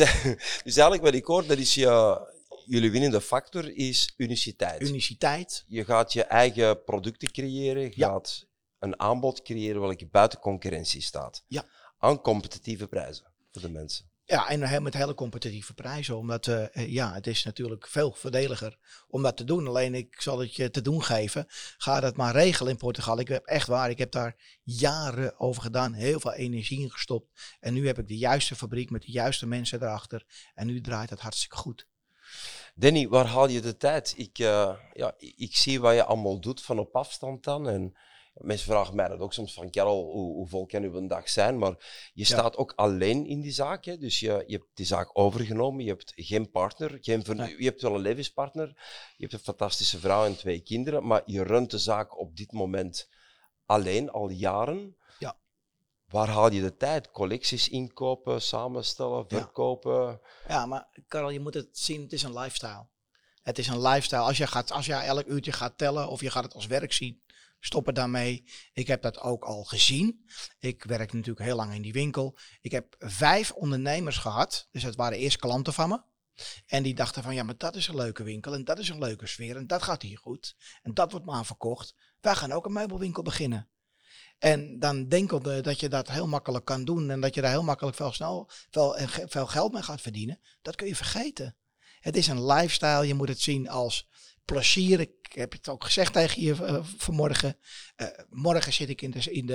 dus eigenlijk wat ik hoor, dat is je, jullie winnende factor is uniciteit. Uniciteit. je gaat je eigen producten creëren, je Ja. gaat een aanbod creëren welke buiten concurrentie staat. Ja. Aan competitieve prijzen voor de mensen. Ja, en met hele competitieve prijzen. Omdat eh, eh, ja, het is natuurlijk veel voordeliger om dat te doen. Alleen ik zal het je te doen geven. Ga dat maar regelen in Portugal. Ik heb echt waar, ik heb daar jaren over gedaan. Heel veel energie in gestopt. En nu heb ik de juiste fabriek met de juiste mensen erachter. En nu draait het hartstikke goed. Danny, waar haal je de tijd? Ik, eh, ja, ik zie wat je allemaal doet van op afstand dan. En mensen vragen mij dat ook soms van, Karel, hoe, hoe vol kan uw dag zijn? Maar je staat ook alleen in die zaak. Hè? Dus je, je hebt die zaak overgenomen. Je hebt geen partner. Geen Nee. Je hebt wel een levenspartner. Je hebt een fantastische vrouw en twee kinderen. Maar je runt de zaak op dit moment alleen, al jaren. Ja. Waar haal je de tijd? Collecties inkopen, samenstellen, Ja. verkopen? Ja, maar Karel, je moet het zien, het is een lifestyle. Het is een lifestyle. Als je, gaat, als je elk uurtje gaat tellen of je gaat het als werk zien, stop er daarmee. Ik heb dat ook al gezien. Ik werk natuurlijk heel lang in die winkel. Ik heb vijf ondernemers gehad. Dus dat waren eerst klanten van me. En die dachten van, ja, maar dat is een leuke winkel en dat is een leuke sfeer en dat gaat hier goed. En dat wordt maar verkocht. Wij gaan ook een meubelwinkel beginnen. En dan denkende dat je dat heel makkelijk kan doen en dat je daar heel makkelijk veel, snel, veel, veel geld mee gaat verdienen, dat kun je vergeten. Het is een lifestyle, je moet het zien als plezier. Ik heb het ook gezegd tegen je eh, vanmorgen. Eh, morgen zit ik in, de, in,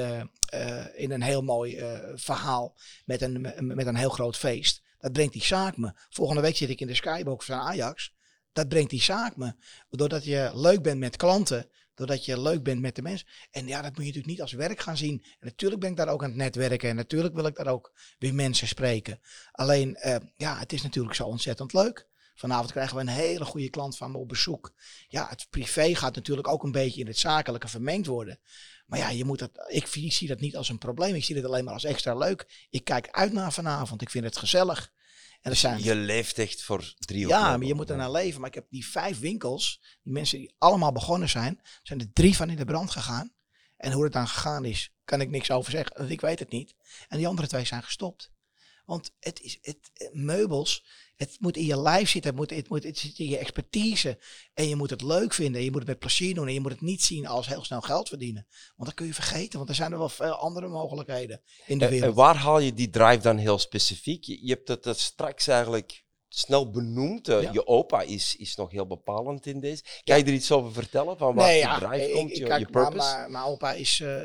eh, in een heel mooi verhaal met een, met een heel groot feest. Dat brengt die zaak me. Volgende week zit ik in de skybox van Ajax. Dat brengt die zaak me. Doordat je leuk bent met klanten. Doordat je leuk bent met de mensen. En ja, dat moet je natuurlijk niet als werk gaan zien. En natuurlijk ben ik daar ook aan het netwerken. En natuurlijk wil ik daar ook weer mensen spreken. Alleen, ja, het is natuurlijk zo ontzettend leuk. Vanavond krijgen we een hele goede klant van me op bezoek. Ja, het privé gaat natuurlijk ook een beetje in het zakelijke vermengd worden. Maar ja, je moet dat, ik zie zie dat niet als een probleem. Ik zie het alleen maar als extra leuk. Ik kijk uit naar vanavond. Ik vind het gezellig. En er zijn, Je leeft echt voor drie ja, maar je moet er naar leven. Maar ik heb die vijf winkels, die mensen die allemaal begonnen zijn, zijn er drie van in de brand gegaan. En hoe het dan gegaan is, kan ik niks over zeggen. want Ik weet het niet. En die andere twee zijn gestopt. Want het is het, eh, meubels, het moet in je lijf zitten, het, moet, het, moet, het zit in je expertise. En je moet het leuk vinden, je moet het met plezier doen. En je moet het niet zien als heel snel geld verdienen. Want dan kun je vergeten, want er zijn er wel veel andere mogelijkheden in de En, en wereld. waar haal je die drive dan heel specifiek? Je, je hebt het er straks eigenlijk snel benoemd. Eh, Ja. Je opa is, is nog heel bepalend in deze. Kan je er iets over vertellen? Van waar Nee, ja, drive ik- komt, je, kijk, je purpose? maar- Mijn opa is eh,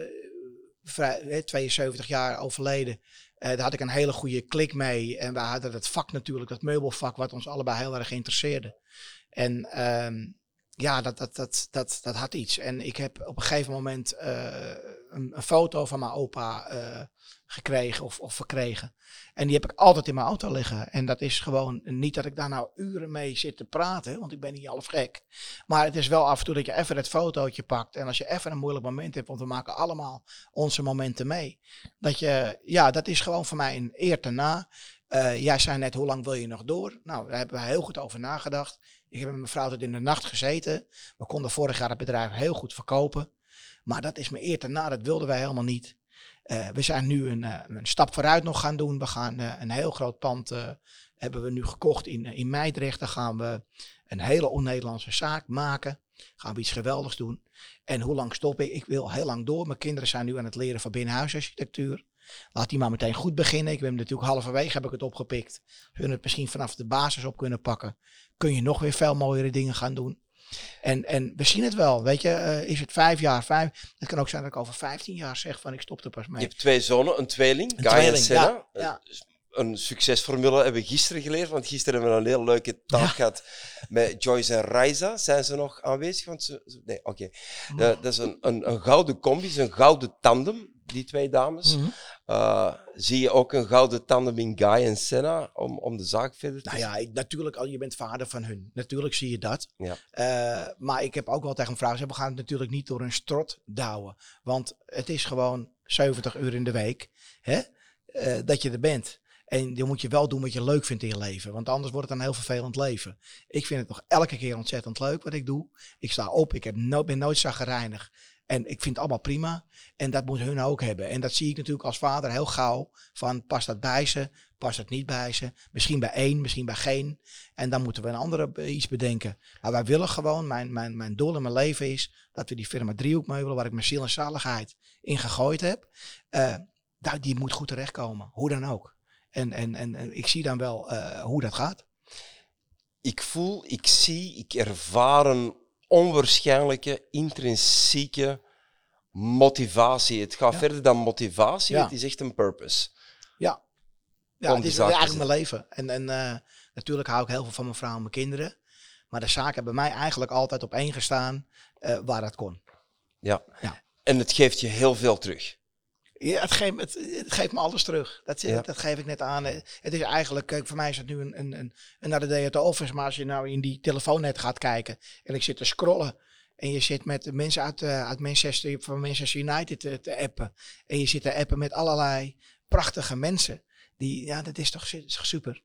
vrij, hè, 72 jaar overleden. Eh, daar had ik een hele goede klik mee. En wij hadden het vak natuurlijk, dat meubelvak, wat ons allebei heel erg interesseerde. En ehm, ja, dat, dat, dat, dat, dat had iets. En ik heb op een gegeven moment eh, een, foto van mijn opa eh, gekregen of, of verkregen. En die heb ik altijd in mijn auto liggen. En dat is gewoon niet dat ik daar nou uren mee zit te praten, want ik ben niet half gek. Maar het is wel af en toe dat je even het fotootje pakt. En als je even een moeilijk moment hebt, want we maken allemaal onze momenten mee. Dat je, ja, dat is gewoon voor mij een eer te na. Eh, jij zei net, hoe lang wil je nog door? Nou, daar hebben we heel goed over nagedacht. Ik heb met mijn vrouw tot in de nacht gezeten. We konden vorig jaar het bedrijf heel goed verkopen. Maar dat is me eer te na, dat wilden wij helemaal niet. Eh, we zijn nu een, eh, een stap vooruit nog gaan doen. We gaan eh, een heel groot pand hebben we nu gekocht in, in Meidrecht. Daar gaan we een hele on-Nederlandse zaak maken. Gaan we iets geweldigs doen. En hoe lang stop ik? Ik wil heel lang door. Mijn kinderen zijn nu aan het leren van binnenhuisarchitectuur. Laat die maar meteen goed beginnen. Ik hem natuurlijk halverwege heb ik het opgepikt. Hun het misschien vanaf de basis op kunnen pakken. Kun je nog weer veel mooiere dingen gaan doen. En, en we zien het wel. Weet je, eh, is het vijf jaar, vijf. Het kan ook zijn dat ik over vijftien jaar zeg van ik stop er pas Je mee. hebt twee zonen, een tweeling, Een Guy en Senna. ja, ja. Eh, Een succesformule hebben we gisteren geleerd, want gisteren hebben we een heel leuke taak Ja. gehad met Joyce en Raiza. Zijn ze nog aanwezig? Want ze, nee, oké. Eh, dat is een, een, een gouden combi, is een gouden tandem, die twee dames. Mhm. Eh, zie je ook een gouden tandem in Guy en Senna om, om de zaak verder te Nou ja, ik, natuurlijk, al je bent vader van hun. Natuurlijk zie je dat. Ja. Eh, maar ik heb ook wel tegen vrouw gezegd, we gaan het natuurlijk niet door een strot douwen. Want het is gewoon 70 uur in de week hè, eh, dat je er bent. En dan moet je wel doen wat je leuk vindt in je leven. Want anders wordt het een heel vervelend leven. Ik vind het nog elke keer ontzettend leuk wat ik doe. Ik sta op, ik heb no ben nooit zagrijnig. En ik vind het allemaal prima. En dat moet hun ook hebben. En dat zie ik natuurlijk als vader heel gauw. Van past dat bij ze, past dat niet bij ze. Misschien bij één, misschien bij geen. En dan moeten we een andere be- iets bedenken. Maar wij willen gewoon, mijn, mijn, mijn doel in mijn leven is dat we die firma Driehoekmeubelen, waar ik mijn ziel en zaligheid in gegooid heb, eh, die moet goed terechtkomen. Hoe dan ook. En, en, en, en ik zie dan wel eh, hoe dat gaat. ik voel, ik zie, ik ervaar een onwaarschijnlijke, intrinsieke motivatie. Het gaat Ja. verder dan motivatie, Ja. het is echt een purpose. Ja, Om het is eigenlijk mijn leven. En, en eh, natuurlijk hou ik heel veel van mijn vrouw en mijn kinderen. Maar de zaken hebben bij mij eigenlijk altijd op één gestaan eh, waar dat kon. Ja. Ja. En het geeft je heel veel terug. Ja, het, geeft, het, het geeft me alles terug. Dat, Ja. dat geef ik net aan. Eh, Het is eigenlijk, kijk, voor mij is het nu een, een, een, een naar de day at the office. Maar als je nou in die telefoonnet gaat kijken en ik zit te scrollen. En je zit met mensen uit, eh, uit Manchester, van Manchester United te, te appen. En je zit te appen met allerlei prachtige mensen. Die, ja, dat is toch su- is toch super.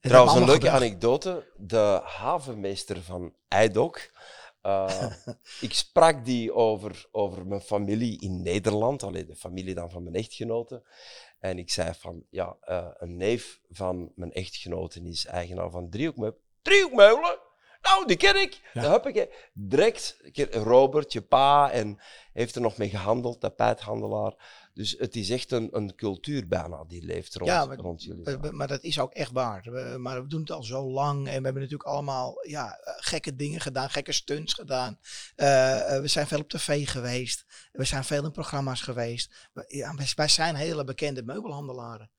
Trouwens, een leuke gebracht. anekdote. De havenmeester van Eidok. Eh, ik sprak die over, over mijn familie in Nederland. Alleen de familie dan van mijn echtgenote. En ik zei van, ja, eh, een neef van mijn echtgenote is eigenaar van Driehoekmeubelen. Driehoekmeubelen? Nou, die ken ik. Ja. Ik. Direct, Robert, je pa, en heeft er nog mee gehandeld, tapijthandelaar. Dus het is echt een, een cultuur bijna die leeft rond, Ja, maar- rond jullie. We- Maar dat is ook echt waar. We- maar we doen het al zo lang. En we hebben natuurlijk allemaal ja, eh, gekke dingen gedaan. Gekke stunts gedaan. Eh, eh, we zijn veel op tv geweest. We zijn veel in programma's geweest. We- Ja, wij- wij zijn hele bekende meubelhandelaren.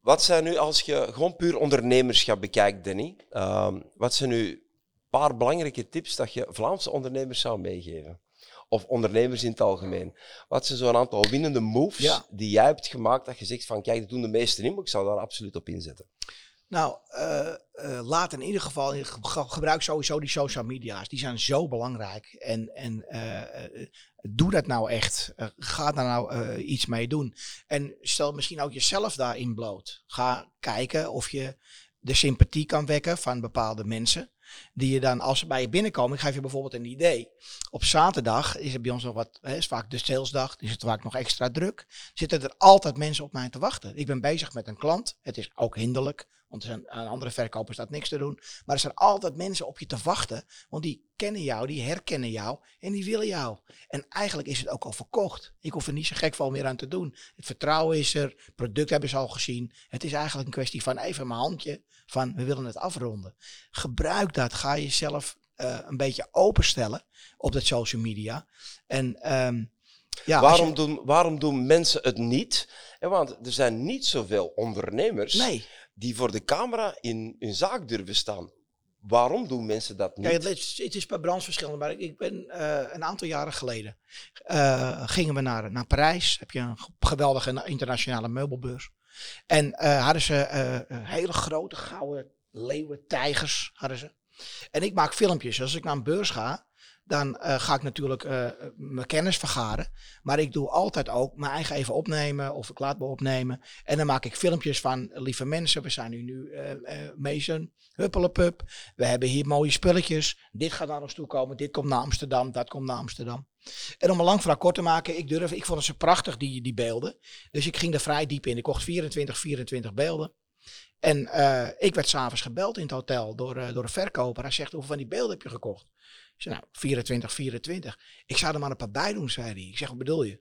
Wat zijn nu, als je gewoon puur ondernemerschap bekijkt, Danny, ehm, wat zijn nu een paar belangrijke tips dat je Vlaamse ondernemers zou meegeven? Of ondernemers in het algemeen. Wat zijn zo'n aantal winnende moves Ja. die jij hebt gemaakt dat je zegt van kijk, dat doen de meesten niet, maar ik zou daar absoluut op inzetten. Nou, eh, eh, laat in ieder geval, ge- gebruik sowieso die social media's. Die zijn zo belangrijk. En, en eh, doe dat nou echt. Ga daar nou iets mee doen. En stel misschien ook jezelf daarin bloot. Ga kijken of je de sympathie kan wekken van bepaalde mensen. Die je dan, als ze bij je binnenkomen, ik geef je bijvoorbeeld een idee. Op zaterdag is het bij ons nog wat, hè, is vaak de salesdag, is het vaak nog extra druk. Zitten er altijd mensen op mij te wachten. Ik ben bezig met een klant. Het is ook hinderlijk, want er zijn, aan andere verkopers staat niks te doen. Maar er zijn altijd mensen op je te wachten, want die kennen jou, die herkennen jou en die willen jou. En eigenlijk is het ook al verkocht. Ik hoef er niet zo gek veel meer aan te doen. Het vertrouwen is er, het product hebben ze al gezien. Het is eigenlijk een kwestie van even mijn handje van we willen het afronden. Gebruik dat, ga jezelf eh, een beetje openstellen op dat social media. En ehm, ja, waarom, je- doen, waarom doen mensen het niet? En want er zijn niet zoveel ondernemers Nee, die voor de camera in hun zaak durven staan. Waarom doen mensen dat niet? Het, is, het is per branche verschillend, maar ik, ben eh, een aantal jaren geleden eh, gingen we naar, naar Parijs. Heb je een ge- geweldige internationale meubelbeurs. En eh, hadden ze hele grote gouden leeuwen, tijgers hadden ze. En ik maak filmpjes. Als ik naar een beurs ga, dan eh, ga ik natuurlijk eh, mijn kennis vergaren. Maar ik doe altijd ook mijn eigen even opnemen of ik laat me opnemen. En dan maak ik filmpjes van, lieve mensen, we zijn nu, nu eh eh Mason. We hebben hier mooie spulletjes. Dit gaat naar ons toe komen. Dit komt naar Amsterdam. Dat komt naar Amsterdam. En om een lang verhaal kort te maken, ik durf, ik vond het zo prachtig, die, die beelden. Dus ik ging er vrij diep in. Ik kocht 24, 24 beelden. En eh, ik werd s'avonds gebeld in het hotel door, door een verkoper. Hij zegt, hoeveel van die beelden heb je gekocht? Zei, nou, 24, 24. Ik zou er maar een paar bij doen, zei hij. Ik zeg, wat bedoel je?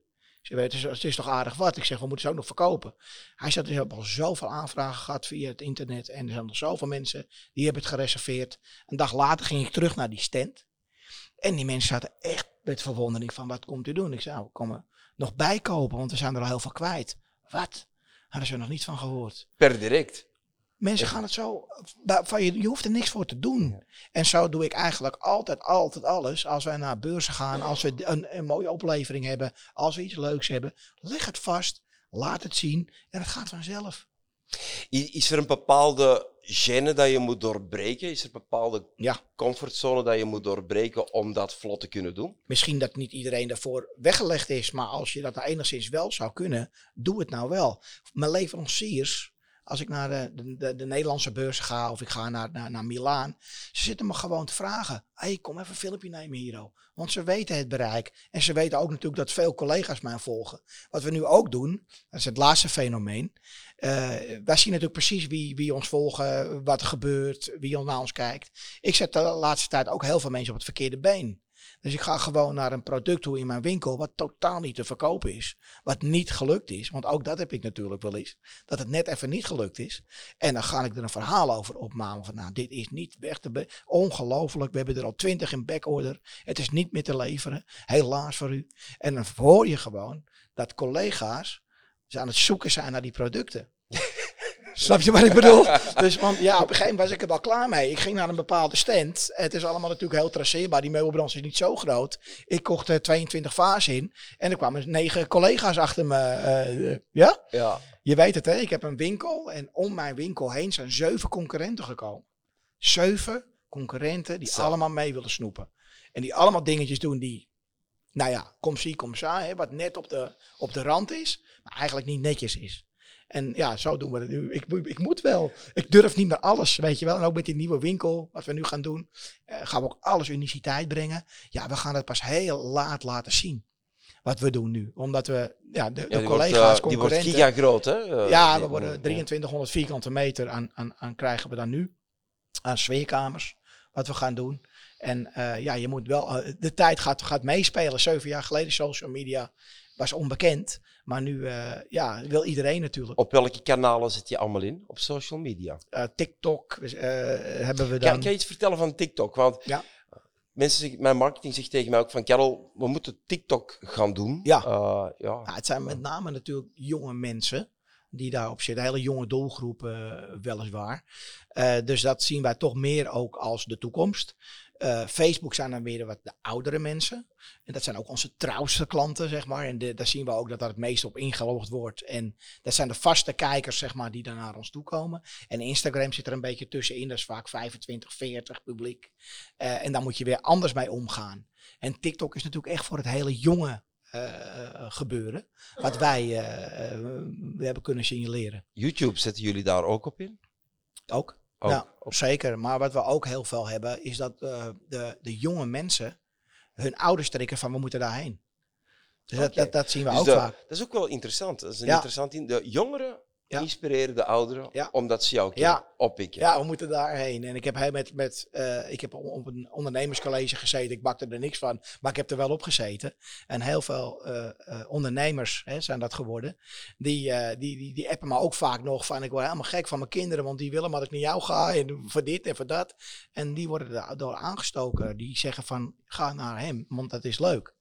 Ik zeg, het is, toch aardig wat? Ik zeg, we moeten ze ook nog verkopen. Hij zegt, er hebben al zoveel aanvragen gehad via het internet. En er zijn nog zoveel mensen die hebben het gereserveerd. Een dag later ging ik terug naar die stand. En die mensen zaten echt met verwondering van, wat komt u doen? Ik zei, nou, we komen nog bijkopen, want we zijn er al heel veel kwijt. Wat? Hadden ze nog niet van gehoord. Per direct. Mensen gaan het zo, van je, je hoeft er niks voor te doen. En zo doe ik eigenlijk altijd, altijd alles. Als wij naar beurzen gaan, als we een, een mooie oplevering hebben, als we iets leuks hebben, leg het vast, laat het zien en het gaat vanzelf. Is er een bepaalde gêne dat je moet doorbreken? Is er een bepaalde Ja. comfortzone dat je moet doorbreken om dat vlot te kunnen doen? Misschien dat niet iedereen daarvoor weggelegd is, maar als je dat nou enigszins wel zou kunnen, doe het nou wel. Mijn leveranciers, als ik naar de, de, de, de Nederlandse beurs ga of ik ga naar, naar, naar Milaan, ze zitten me gewoon te vragen. hey, kom even een filmpje nemen hier. oh." Want ze weten het bereik. En ze weten ook natuurlijk dat veel collega's mij volgen. Wat we nu ook doen, dat is het laatste fenomeen. eh, wij zien natuurlijk precies wie, wie ons volgen, wat er gebeurt, wie naar ons kijkt. Ik zet de laatste tijd ook heel veel mensen op het verkeerde been. Dus ik ga gewoon naar een product toe in mijn winkel wat totaal niet te verkopen is. Wat niet gelukt is. Want ook dat heb ik natuurlijk wel eens. Dat het net even niet gelukt is. En dan ga ik er een verhaal over opmaken. Van nou, dit is niet echt te ongelooflijk. We hebben er al twintig in backorder. Het is niet meer te leveren. Helaas voor u. En dan hoor je gewoon dat collega's aan het zoeken zijn naar die producten. Snap je wat ik bedoel? Dus want ja, op een gegeven moment was ik er wel klaar mee. Ik ging naar een bepaalde stand. Het is allemaal natuurlijk heel traceerbaar. Die meubelbranche is niet zo groot. Ik kocht er 22 vazen in. En er kwamen negen collega's achter me. eh, ja? Ja. Je weet het hè, ik heb een winkel. En om mijn winkel heen zijn zeven concurrenten gekomen. Zeven concurrenten die Zo. allemaal mee willen snoepen. En die allemaal dingetjes doen die, nou ja, kom zie, kom sa. Hè, wat net op de, op de rand is. Maar eigenlijk niet netjes is. En ja, zo doen we het nu. Ik, moet- ik moet wel. Ik durf niet meer alles, weet je wel. En ook met die nieuwe winkel, wat we nu gaan doen, eh, gaan we ook alles uniciteit brengen. Ja, we gaan het pas heel laat laten zien. Wat we doen nu. Omdat we, ja, de, wordt, collega's, eh, die wordt concurrenten. giga groot, hè? eh, ja, we worden ja. 2300 vierkante meter aan, aan, aan krijgen we dan nu. Aan sfeerkamers, wat we gaan doen. En eh, ja, je moet wel, eh, de tijd gaat, gaat meespelen. Zeven jaar geleden social media was onbekend. Maar nu eh, ja, wil iedereen natuurlijk. Op welke kanalen zit je allemaal in? Op social media. Eh, TikTok eh, hebben we Kan, dan. kan je iets vertellen van TikTok? Want Ja. mensen, mijn marketing zegt tegen mij ook van, Carol, we moeten TikTok gaan doen. Ja. Ja. Ja, het zijn met name natuurlijk jonge mensen die daarop zitten. Hele jonge doelgroep eh, weliswaar. Dus dat zien wij toch meer ook als de toekomst. Eh, Facebook zijn dan weer wat de oudere mensen. En dat zijn ook onze trouwste klanten, zeg maar. En de, daar zien we ook dat daar het meest op ingelogd wordt. En dat zijn de vaste kijkers, zeg maar, die dan naar ons toe komen. En Instagram zit er een beetje tussenin. Dat is vaak 25, 40 publiek. Eh, en daar moet je weer anders mee omgaan. En TikTok is natuurlijk echt voor het hele jonge eh, gebeuren. Wat wij we hebben kunnen signaleren. YouTube, zetten jullie daar ook op in? Ook. Ook. Ja, zeker. Maar wat we ook heel veel hebben, is dat eh, de, de jonge mensen hun ouders trekken van we moeten daarheen. Dus dat, dat, dat zien we Dus ook de- vaak. Dat is ook wel interessant. Dat is een Ja. interessant in. De jongeren Ja. inspireren de ouderen Ja. omdat ze jou kunnen oppikken. Ja, we moeten daarheen. En ik heb, met, met, eh, ik heb op een ondernemerscollege gezeten. Ik bakte er niks van, maar ik heb er wel op gezeten. En heel veel eh, eh, ondernemers hè, zijn dat geworden. Die, die, die, die appen me ook vaak nog van... ik word helemaal gek van mijn kinderen, want die willen maar dat ik naar jou ga. En voor dit en voor dat. En die worden daar door aangestoken. Die zeggen van, ga naar hem, want dat is leuk.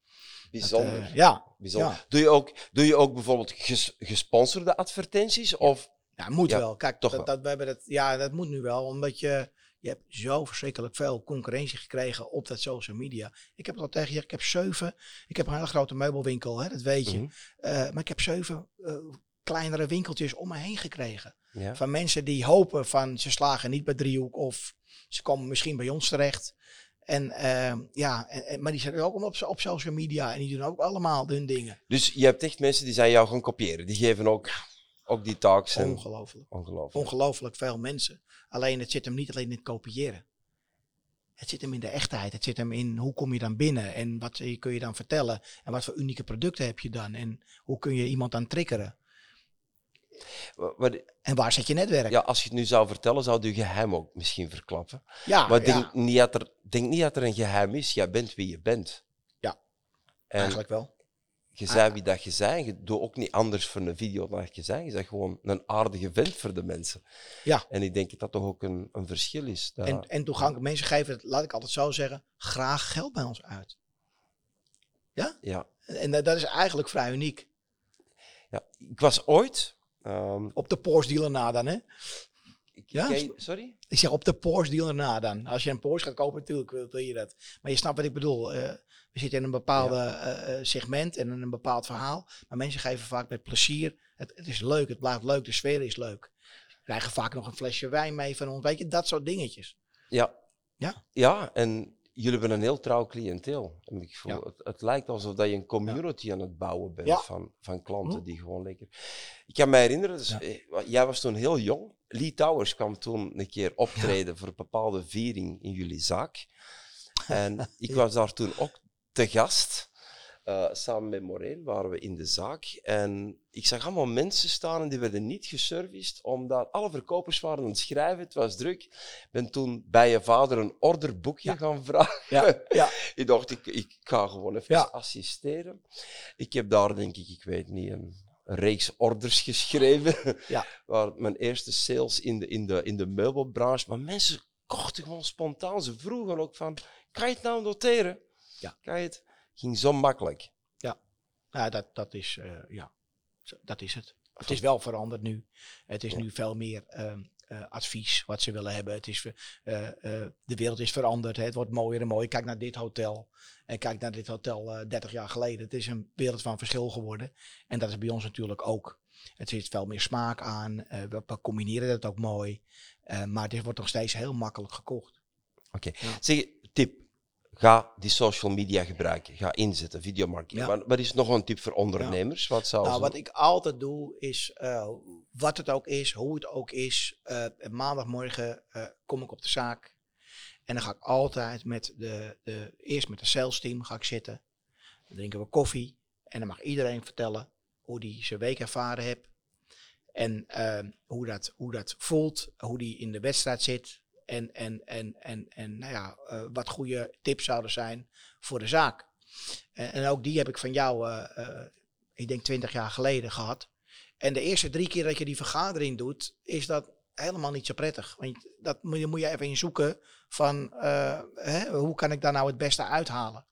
Dat, Bijzonder. eh, ja, Bijzonder. ja. Doe, je ook, doe je ook bijvoorbeeld ges- gesponsorde advertenties? Of Ja, moet Ja, wel. Kijk, toch dat, we hebben dat, ja, dat moet nu wel, omdat je, je hebt zo verschrikkelijk veel concurrentie gekregen op dat social media. Ik heb het al tegen je, ik heb zeven, ik heb een hele grote meubelwinkel, hè, dat weet je. Mhm. Eh, maar ik heb zeven eh, kleinere winkeltjes om me heen gekregen. ja. Van mensen die hopen van ze slagen niet bij driehoek of ze komen misschien bij ons terecht. En eh, ja, en, en- maar die zitten ook op, op social media en die doen ook allemaal hun dingen. Dus je hebt echt mensen die zijn jou gaan kopiëren. Die geven ook, ook die talks. En, Ongelooflijk. ongelooflijk. ongelooflijk veel mensen. Alleen het zit hem niet alleen in het kopiëren. Het zit hem in de echtheid. Het zit hem in hoe kom je dan binnen en wat eh, kun je dan vertellen. En wat voor unieke producten heb je dan. En hoe kun je iemand dan triggeren. Wat- En waar zit je netwerk? ja, als je het nu zou vertellen, zou je geheim ook misschien verklappen. ja, maar ja, denk, niet dat er, denk niet dat er een geheim is. Jij bent wie je bent. Ja, En eigenlijk wel. je zei wie dat je zei. Je doet ook niet anders voor een video dan dat je zei. Je bent gewoon een aardige vent voor de mensen. Ja. En ik denk dat dat toch ook een, een verschil is. Dat- En, en toegankelijk mensen geven, laat ik altijd zo zeggen, graag geld bij ons uit. ja. En dat, dat is eigenlijk vrij uniek. ja. Ik was ooit... ehm, Op de Porsche dealer na dan, hè? ik- Ja, je- sorry? Ik zeg op de Porsche dealer na dan. Als je een Porsche gaat kopen, natuurlijk wil, je dat. Maar je snapt wat ik bedoel. eh, we zitten in een bepaalde eh, eh, segment en in een bepaald verhaal. Maar mensen geven vaak met plezier. Het, het is leuk, het blijft leuk, de sfeer is leuk. Ze krijgen vaak nog een flesje wijn mee van ons. Weet je, dat soort dingetjes. Ja. Ja. Ja, en jullie hebben een heel trouw cliënteel. ik het. Ja. Het, het lijkt alsof dat je een community aan het bouwen bent Ja. van, van klanten Hm. die gewoon lekker... Ik kan me herinneren, dus, eh, jij was toen heel jong. Lee Towers kwam toen een keer optreden voor een bepaalde viering in jullie zaak. En ik was daar toen ook te gast. Eh, samen met Moreen waren we in de zaak. En ik zag allemaal mensen staan en die werden niet geserviced, omdat alle verkopers waren aan het schrijven. Het was druk. Ik ben toen bij je vader een orderboekje Ja. gaan vragen. Ja, ja. ik dacht, ik, ik ga gewoon even Ja. assisteren. Ik heb daar, denk ik, ik weet niet, een, een reeks orders geschreven. Ja. Waar mijn eerste sales in de, in, de, in de meubelbranche. Maar mensen kochten gewoon spontaan. Ze vroegen ook van, kan je het nou noteren? Ja. Kan je het? Ging zo makkelijk. Ja, dat, dat, is, eh, ja, dat is het. Het is wel veranderd nu. Het is Ja. nu veel meer ehm, eh, advies wat ze willen hebben. Het is, eh, de wereld is veranderd. Hè. Het wordt mooier en mooier. Kijk naar dit hotel. En kijk naar dit hotel eh 30 jaar geleden. Het is een wereld van verschil geworden. En dat is bij ons natuurlijk ook. Het zit veel meer smaak aan. we, we combineren dat ook mooi. Maar het wordt nog steeds heel makkelijk gekocht. Oké. Ja. Zeg, tip. Ga die social media gebruiken. Ga inzetten, videomarketing. Ja. Maar wat is nog een tip voor ondernemers? Wat zou Nou, wat ik altijd doe is, eh, wat het ook is, hoe het ook is. eh, maandagmorgen eh, kom ik op de zaak. En dan ga ik altijd met de, de, eerst met de sales team ga ik zitten. Dan drinken we koffie. En dan mag iedereen vertellen hoe die zijn week ervaren heeft. En hoe, dat, hoe dat voelt, hoe die in de wedstrijd zit. En, en, en, en, en nou ja, eh, wat goede tips zouden zijn voor de zaak. En, en ook die heb ik van jou, eh, eh, ik denk twintig jaar geleden gehad. En de eerste drie keer dat je die vergadering doet, is dat helemaal niet zo prettig. Want dat moet je, moet je even in zoeken van hè, hoe kan ik daar nou het beste uithalen.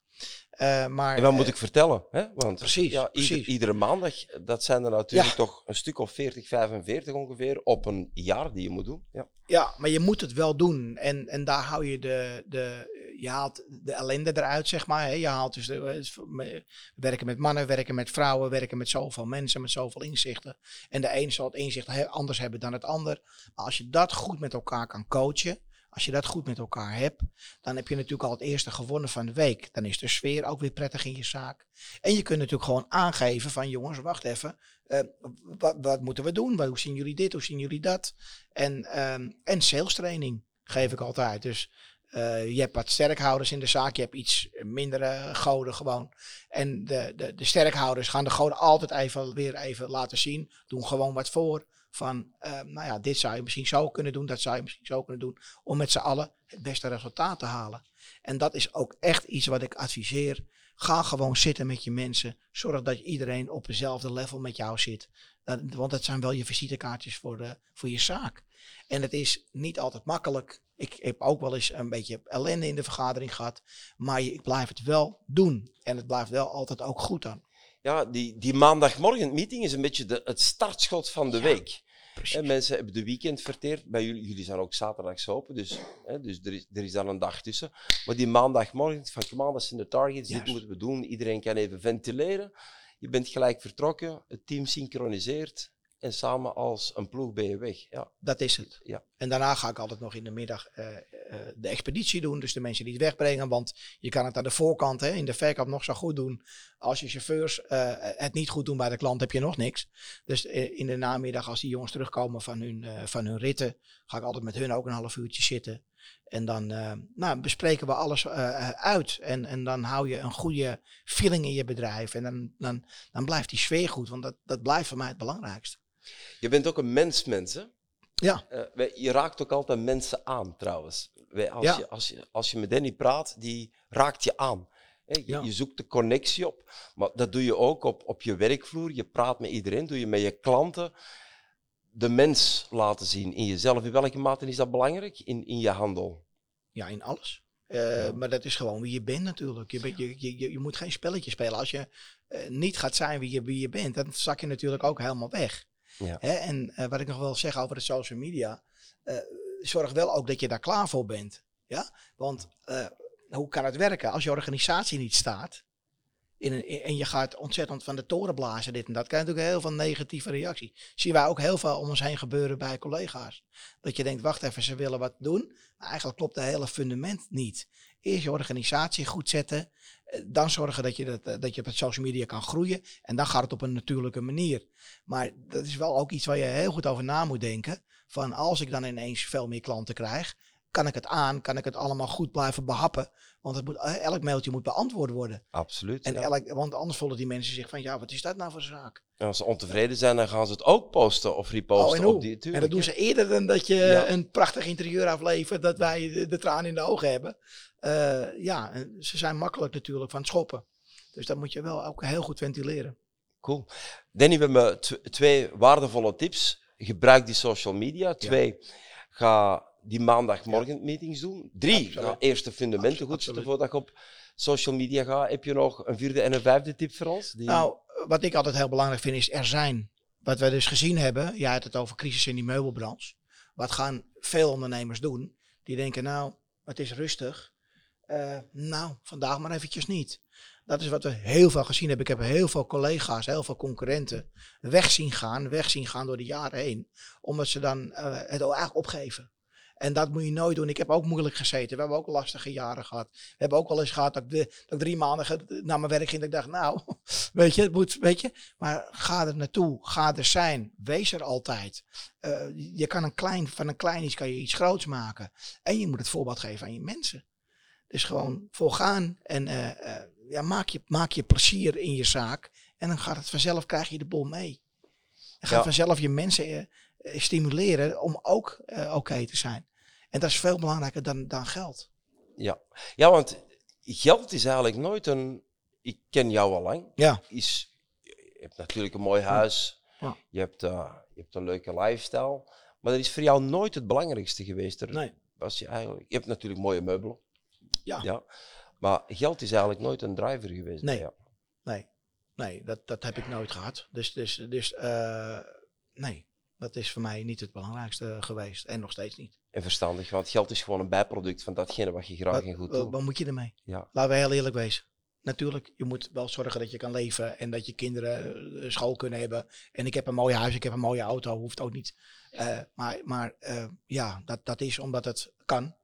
Eh, maar, En wat moet eh, ik vertellen? Hè? Want Precies, ja, ieder- iedere maandag, dat zijn er natuurlijk Ja. toch een stuk of 40, 45 ongeveer op een jaar die je moet doen. Ja. Ja, maar je moet het wel doen. En, en daar hou je de, de, je haalt de ellende eruit, zeg maar. Hè. Je haalt dus de, werken met mannen, werken met vrouwen, werken met zoveel mensen, met zoveel inzichten. En de een zal het inzicht anders hebben dan het ander. Maar als je dat goed met elkaar kan coachen, als je dat goed met elkaar hebt, dan heb je natuurlijk al het eerste gewonnen van de week. Dan is de sfeer ook weer prettig in je zaak. En je kunt natuurlijk gewoon aangeven van jongens, wacht even. eh, wat, wat moeten we doen? Hoe zien jullie dit? Hoe zien jullie dat? En, ehm, en sales training geef ik altijd. Dus eh, je hebt wat sterkhouders in de zaak, je hebt iets mindere goden gewoon. En de, de, de sterkhouders gaan de goden altijd even weer even laten zien. Doen gewoon wat voor. Van, ehm, nou ja, dit zou je misschien zo kunnen doen, dat zou je misschien zo kunnen doen. Om met z'n allen het beste resultaat te halen. En dat is ook echt iets wat ik adviseer. Ga gewoon zitten met je mensen. Zorg dat iedereen op dezelfde level met jou zit. Want dat zijn wel je visitekaartjes voor, de, voor je zaak. En het is niet altijd makkelijk. Ik heb ook wel eens een beetje ellende in de vergadering gehad. Maar ik blijf het wel doen. En het blijft wel altijd ook goed dan. Ja, die, die maandagmorgen meeting is een beetje de, het startschot van de Ja, week. Mensen hebben de weekend verteerd. Bij jullie, jullie zijn ook zaterdags open, dus, hè, dus er, is, er is dan een dag tussen. Maar die maandagmorgen van on, dat zijn de targets, dit Juist. moeten we doen. Iedereen kan even ventileren. Je bent gelijk vertrokken, het team synchroniseert en samen als een ploeg ben je weg. Ja, Dat is het. Ja. En daarna ga ik altijd nog in de middag eh, eh, de expeditie doen. Dus de mensen die het wegbrengen. Want je kan het aan de voorkant hè, in de verkoop nog zo goed doen. Als je chauffeurs eh, het niet goed doen bij de klant, heb je nog niks. Dus in de namiddag, als die jongens terugkomen van hun, van hun ritten, ga ik altijd met hun ook een half uurtje zitten. En dan nou, bespreken we alles uit. En, en dan hou je een goede feeling in je bedrijf. En dan, dan, dan blijft die sfeer goed. Want dat, dat blijft voor mij het belangrijkste. Je bent ook een mensmens, hè? Ja. Eh, wij- je raakt ook altijd mensen aan, trouwens. Wij, als, Ja. je, als, je, als je met Danny praat, die raakt je aan. Je, Ja. je zoekt de connectie op, maar dat doe je ook op, op je werkvloer. Je praat met iedereen, doe je met je klanten. De mens laten zien in jezelf. In welke mate is dat belangrijk in, in je handel? Ja, in alles. Eh, Maar dat is gewoon wie je bent natuurlijk. Je, bent- je, je, je, je moet geen spelletje spelen. Als je eh, niet gaat zijn wie je, wie je bent, dan zak je natuurlijk ook helemaal weg. Ja. Hè? En eh, wat ik nog wil zeggen over de social media, eh, zorg wel ook dat je daar klaar voor bent. Ja? Want eh, hoe kan het werken als je organisatie niet staat in een, en je gaat ontzettend van de toren blazen, dit en dat, krijg je natuurlijk heel veel negatieve reacties. Zien wij ook heel veel om ons heen gebeuren bij collega's. Dat je denkt, wacht even, ze willen wat doen. Maar eigenlijk klopt het hele fundament niet. Eerst je organisatie goed zetten. Dan zorgen dat je, dat, eh, dat je op social media kan groeien. En dan gaat het op een natuurlijke manier. Maar dat is wel ook iets waar je heel goed over na moet denken. Van als ik dan ineens veel meer klanten krijg, kan ik het aan? Kan ik het allemaal goed blijven behappen? Want het moet, eh, elk mailtje moet beantwoord worden. Absoluut. En ja. elk, want anders voelen die mensen zich van, ja, wat is dat nou voor zaak? En als ze ontevreden zijn, dan gaan ze het ook posten of reposten. Oh, op die, En dat doen ze eerder dan dat je Ja. een prachtig interieur aflevert, dat wij de, de tranen in de ogen hebben. Eh, ja, ze zijn makkelijk natuurlijk van het schoppen. Dus dat moet je wel ook heel goed ventileren. Cool. Danny, we hebben tw- twee waardevolle tips. Gebruik die social media. Twee, ga die maandagmorgen meetings doen. Drie, Absoluut. ga eerst de fundamenten goed absoluut. voordat je op social media gaat. Heb je nog een vierde en een vijfde tip voor ons? Die... Nou, wat ik altijd heel belangrijk vind is er zijn. Wat we dus gezien hebben, jij had het over crisis in die meubelbranche. Wat gaan veel ondernemers doen? Die denken, nou, het is rustig. Eh, nou, vandaag maar eventjes niet. Dat is wat we heel veel gezien hebben. Ik heb heel veel collega's, heel veel concurrenten weg zien gaan, weg zien gaan door de jaren heen. Omdat ze dan eh, het eigenlijk opgeven. En dat moet je nooit doen. Ik heb ook moeilijk gezeten. We hebben ook lastige jaren gehad. We hebben ook wel eens gehad dat ik, de, dat ik drie maanden naar mijn werk ging. Dat ik dacht, nou, weet je, het moet, weet je. Maar ga er naartoe. Ga er zijn. Wees er altijd. Eh, je kan een klein, van een klein iets kan je iets groots maken. En je moet het voorbeeld geven aan je mensen. Dus gewoon volgaan en eh, eh, ja, maak, je, maak je plezier in je zaak. En dan gaat het vanzelf, krijg je de bol mee. En ga Ja. vanzelf je mensen stimuleren om ook oké te zijn. En dat is veel belangrijker dan, dan geld. Ja. ja, want geld is eigenlijk nooit een... Ik ken jou al lang. Ja. Is, je hebt natuurlijk een mooi huis. Ja. Je, hebt, eh, je hebt een leuke lifestyle. Maar dat is voor jou nooit het belangrijkste geweest. Er Nee. was je, eigenlijk, je hebt natuurlijk mooie meubelen. Ja. ja. Maar geld is eigenlijk nooit een driver geweest. Nee. Ja. Nee, nee dat, dat heb ik nooit gehad. Dus, dus, dus eh, nee, dat is voor mij niet het belangrijkste geweest. En nog steeds niet. En verstandig, want geld is gewoon een bijproduct van datgene wat je graag Wat, en goed doet. wat moet je ermee? Ja. Laten we heel eerlijk wezen. Natuurlijk, je moet wel zorgen dat je kan leven en dat je kinderen eh, school kunnen hebben. En ik heb een mooi huis, ik heb een mooie auto, hoeft ook niet. Eh, maar maar eh, ja, dat, dat is omdat het kan.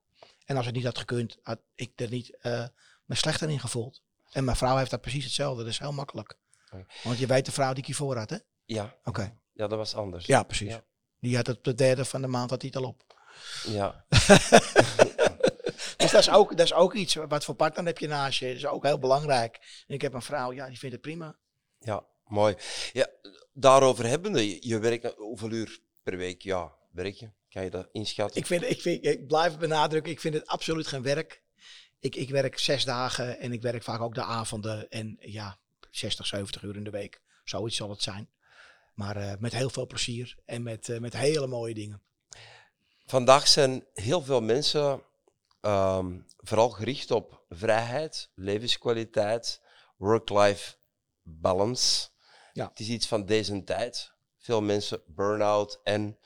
En als het niet had gekund, had ik er niet eh, me slechter in gevoeld. En mijn vrouw heeft dat precies hetzelfde, dus heel makkelijk. Want je weet de vrouw die ik hiervoor had, hè? Ja. Oké. ja, dat was anders. Ja, precies. Ja. Die had het op de derde van de maand had hij het al op. Ja. Dus dat is, ook, dat is ook iets. Wat voor partner heb je naast je? Dat is ook heel belangrijk. En ik heb een vrouw, ja, die vindt het prima. Ja, mooi. Ja, daarover hebbende, je, je werkt hoeveel uur per week ja, werk je? Kan je dat inschatten? Ik, vind, ik, vind, ik blijf benadrukken, ik vind het absoluut geen werk. Ik, ik werk zes dagen en ik werk vaak ook de avonden. En ja, 60, 70 uur in de week. Zoiets zal het zijn. Maar eh, met heel veel plezier en met, eh, met hele mooie dingen. Vandaag zijn heel veel mensen ehm, vooral gericht op vrijheid, levenskwaliteit, work-life balance. Ja. Het is iets van deze tijd. Veel mensen burn-out. En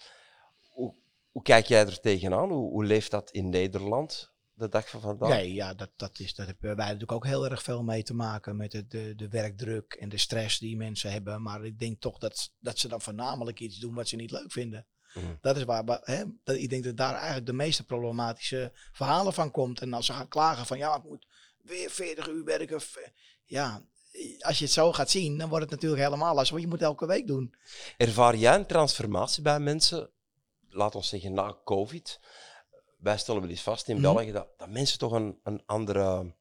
hoe, hoe kijk jij er tegenaan? Hoe, hoe leeft dat in Nederland de dag van vandaag? Nee, ja, dat, dat, is, dat hebben wij natuurlijk ook heel erg veel mee te maken met de, de, de werkdruk en de stress die mensen hebben. Maar ik denk toch dat, dat ze dan voornamelijk iets doen wat ze niet leuk vinden. Mhm. Dat is waar, hè, dat, ik denk dat daar eigenlijk de meeste problematische verhalen van komt. En als ze gaan klagen van ja, ik moet weer 40 uur werken. Ja, als je het zo gaat zien, dan wordt het natuurlijk helemaal lastig. Want je moet elke week doen. Ervaar jij een transformatie bij mensen, laat ons zeggen na COVID? Wij stellen wel eens vast in Mhm. België dat, dat mensen toch een, een andere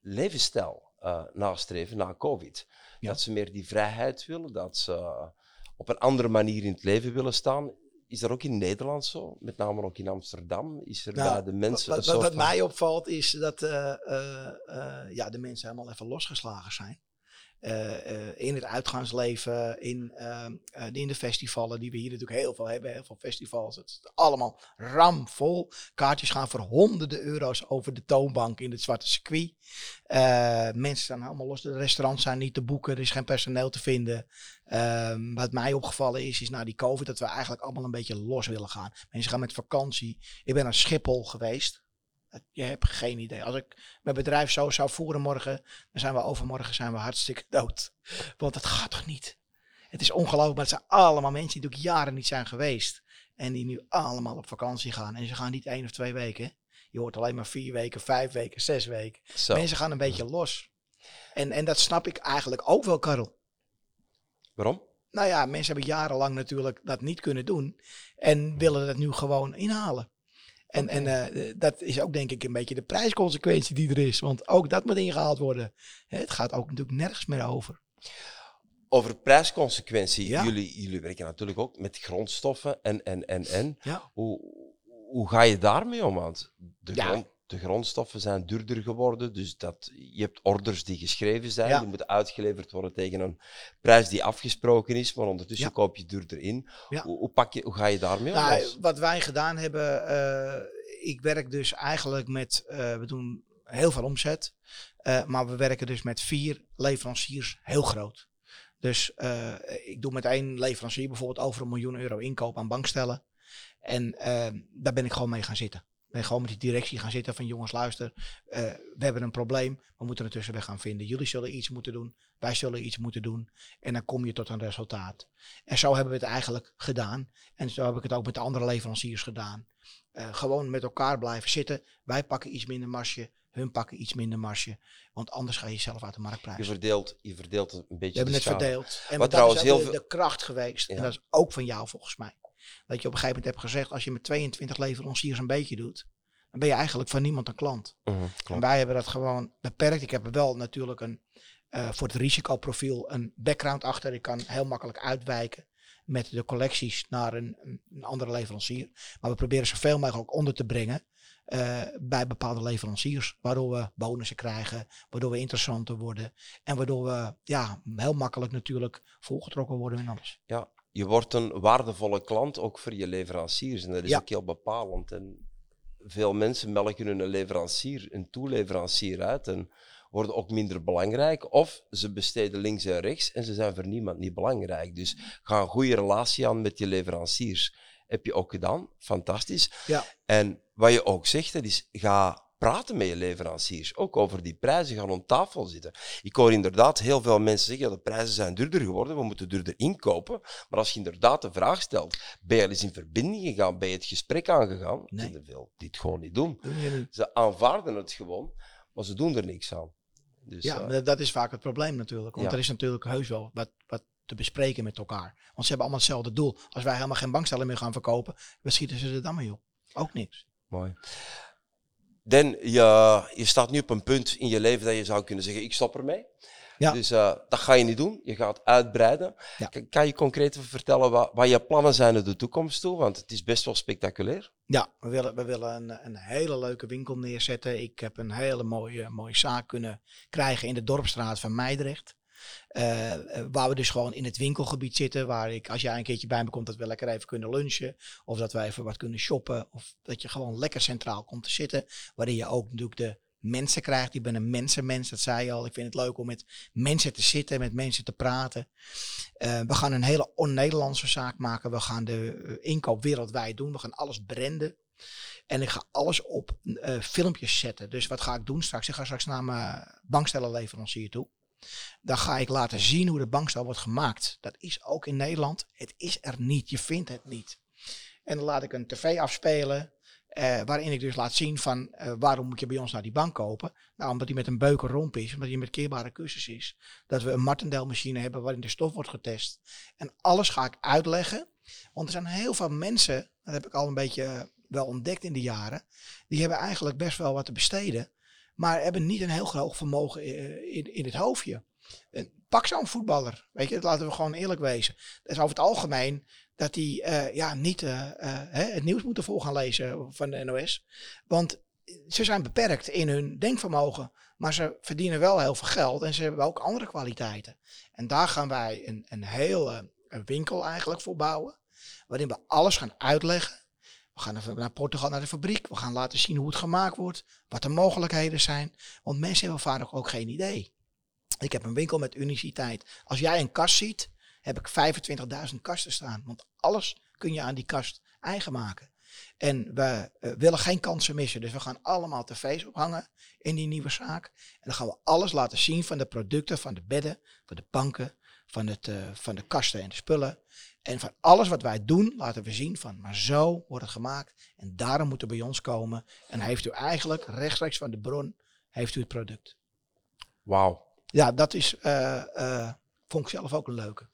levensstijl eh, nastreven na COVID. Ja. Dat ze meer die vrijheid willen, dat ze op een andere manier in het leven willen staan. Is dat ook in Nederland zo? Met name ook in Amsterdam? Is er Nou, de mensen wat, wat, wat van- mij opvalt is dat eh, eh, eh, ja, de mensen helemaal even losgeslagen zijn. Eh, eh, in het uitgaansleven, in, eh, eh, in de festivalen, die we hier natuurlijk heel veel hebben, heel veel festivals. Het is allemaal ramvol. Kaartjes gaan voor honderden euro's over de toonbank in het zwarte circuit. Mensen staan allemaal los. De restaurants zijn niet te boeken, er is geen personeel te vinden. Ehm, wat mij opgevallen is, is na die COVID dat we eigenlijk allemaal een beetje los willen gaan. Mensen gaan met vakantie. Ik ben naar Schiphol geweest. Je hebt geen idee. Als ik mijn bedrijf zo zou voeren morgen, dan zijn we overmorgen zijn we hartstikke dood. Want het gaat toch niet? Het is ongelooflijk, maar het zijn allemaal mensen die natuurlijk jaren niet zijn geweest. En die nu allemaal op vakantie gaan. En ze gaan niet één of twee weken. Je hoort alleen maar vier weken, vijf weken, zes weken. Zo. Mensen gaan een beetje los. En, en dat snap ik eigenlijk ook wel, Karel. Waarom? Nou ja, mensen hebben jarenlang natuurlijk dat niet kunnen doen. En willen dat nu gewoon inhalen. En, en eh, dat is ook denk ik een beetje de prijsconsequentie die er is. Want ook dat moet ingehaald worden. Het gaat ook natuurlijk nergens meer over. Over prijsconsequentie. Ja. Jullie, jullie werken natuurlijk ook met grondstoffen en, en, en, en. Ja. Hoe, hoe ga je daarmee om? Want de, Ja. grond, de grondstoffen zijn duurder geworden. Dus dat, je hebt orders die geschreven zijn. Ja. Die moeten uitgeleverd worden tegen een prijs die afgesproken is. Maar ondertussen Ja. koop je duurder in. Ja. Hoe, hoe, pak je, hoe ga je daarmee om? Nou, wat wij gedaan hebben, eh, ik werk dus eigenlijk met, eh, we doen heel veel omzet, eh, maar we werken dus met vier leveranciers heel groot. Dus ik doe met één leverancier bijvoorbeeld over een miljoen euro inkoop aan bankstellen. En daar ben ik gewoon mee gaan zitten. Ben gewoon met die directie gaan zitten van jongens luister, eh, we hebben een probleem, we moeten een tussenweg gaan vinden. Jullie zullen iets moeten doen, wij zullen iets moeten doen en dan kom je tot een resultaat. En zo hebben we het eigenlijk gedaan. En zo heb ik het ook met de andere leveranciers gedaan. Eh, gewoon met elkaar blijven zitten. Wij pakken iets minder marsje, hun pakken iets minder marsje. Want anders ga je zelf uit de markt je, prijzen. verdeelt, je verdeelt een beetje We hebben het verdeeld. En Wat dat trouwens is heel de, veel- de kracht geweest. Ja. En dat is ook van jou volgens mij. Dat je op een gegeven moment hebt gezegd, als je met 22 leveranciers een beetje doet, dan ben je eigenlijk van niemand een klant. Mhm, En wij hebben dat gewoon beperkt. Ik heb er wel natuurlijk een, eh, voor het risicoprofiel een background achter. Ik kan heel makkelijk uitwijken met de collecties naar een, een- andere leverancier. Maar we proberen zoveel mogelijk ook onder te brengen eh, bij bepaalde leveranciers. Waardoor we bonussen krijgen, waardoor we interessanter worden. En waardoor we ja, heel makkelijk natuurlijk volgetrokken worden en alles. Ja, je wordt een waardevolle klant ook voor je leveranciers. En dat is Ja. ook heel bepalend. En veel mensen melken hun leverancier, een toeleverancier uit en worden ook minder belangrijk. Of ze besteden links en rechts en ze zijn voor niemand niet belangrijk. Dus ga een goede relatie aan met je leveranciers. Heb je ook gedaan. Fantastisch. Ja. En wat je ook zegt, dat is ga praten met je leveranciers. Ook over die prijzen, gaan om tafel zitten. Ik hoor inderdaad heel veel mensen zeggen, ja, de prijzen zijn duurder geworden, we moeten duurder inkopen. Maar als je inderdaad de vraag stelt, ben je al eens in verbinding gegaan, ben je het gesprek aangegaan? Nee. veel die het gewoon niet doen. Niet. Ze aanvaarden het gewoon, maar ze doen er niks aan. Dus, Ja, eh, maar dat is vaak het probleem natuurlijk. Want Ja. er is natuurlijk heus wel wat, wat te bespreken met elkaar. Want ze hebben allemaal hetzelfde doel. Als wij helemaal geen bankstellen meer gaan verkopen, wat schieten ze er dan mee op? Ook niks. Mooi. Dan, je, je staat nu op een punt in je leven dat je zou kunnen zeggen, ik stop ermee. Ja. Dus eh, dat ga je niet doen. Je gaat uitbreiden. Ja. Kan- je concreet vertellen wat, wat je plannen zijn naar de toekomst toe? Want het is best wel spectaculair. Ja, we willen, we willen een, een hele leuke winkel neerzetten. Ik heb een hele mooie, mooie zaak kunnen krijgen in de Dorpstraat van Meidrecht. Eh, eh, waar we dus gewoon in het winkelgebied zitten. Waar ik, als jij een keertje bij me komt, dat we lekker even kunnen lunchen. Of dat we even wat kunnen shoppen. Of dat je gewoon lekker centraal komt te zitten. Waarin je ook natuurlijk de mensen krijgt. Ik ben een mensenmens, dat zei je al. Ik vind het leuk om met mensen te zitten, met mensen te praten. Eh, we gaan een hele on-Nederlandse zaak maken. We gaan de inkoop wereldwijd doen. We gaan alles branden. En ik ga alles op filmpjes zetten. Dus wat ga ik doen straks? Ik ga straks naar mijn bankstellenleverancier toe. Dan ga ik laten zien hoe de bankstel wordt gemaakt. Dat is ook in Nederland. Het is er niet. Je vindt het niet. En dan laat ik een tv afspelen. eh, waarin ik dus laat zien van eh, waarom moet je bij ons naar die bank kopen. Nou, omdat die met een beuken romp is. Omdat die met keerbare kussens is. Dat we een Martendale machine hebben waarin de stof wordt getest. En alles ga ik uitleggen. Want er zijn heel veel mensen, dat heb ik al een beetje eh, wel ontdekt in de jaren. Die hebben eigenlijk best wel wat te besteden. Maar hebben niet een heel groot vermogen eh, in, in het hoofdje. Eh, Pak zo'n voetballer. Weet je, dat laten we gewoon eerlijk wezen. Dat is over het algemeen dat die eh, ja, niet eh, het nieuws moeten vol gaan lezen van de NOS. Want ze zijn beperkt in hun denkvermogen. Maar ze verdienen wel heel veel geld en ze hebben ook andere kwaliteiten. En daar gaan wij een, een hele winkel eigenlijk voor bouwen. Waarin we alles gaan uitleggen. We gaan naar Portugal, naar de fabriek. We gaan laten zien hoe het gemaakt wordt. Wat de mogelijkheden zijn. Want mensen hebben vaak ook geen idee. Ik heb een winkel met uniciteit. Als jij een kast ziet, heb ik 25.000 kasten staan. Want alles kun je aan die kast eigen maken. En we eh, willen geen kansen missen. Dus we gaan allemaal tv's ophangen in die nieuwe zaak. En dan gaan we alles laten zien van de producten, van de bedden, van de banken, van, het, eh, van de kasten en de spullen. En van alles wat wij doen, laten we zien van, maar zo wordt het gemaakt. En daarom moet het bij ons komen. En heeft u eigenlijk rechtstreeks van de bron, heeft u het product. Wauw. Ja, dat is, eh, eh, vond ik zelf ook een leuke.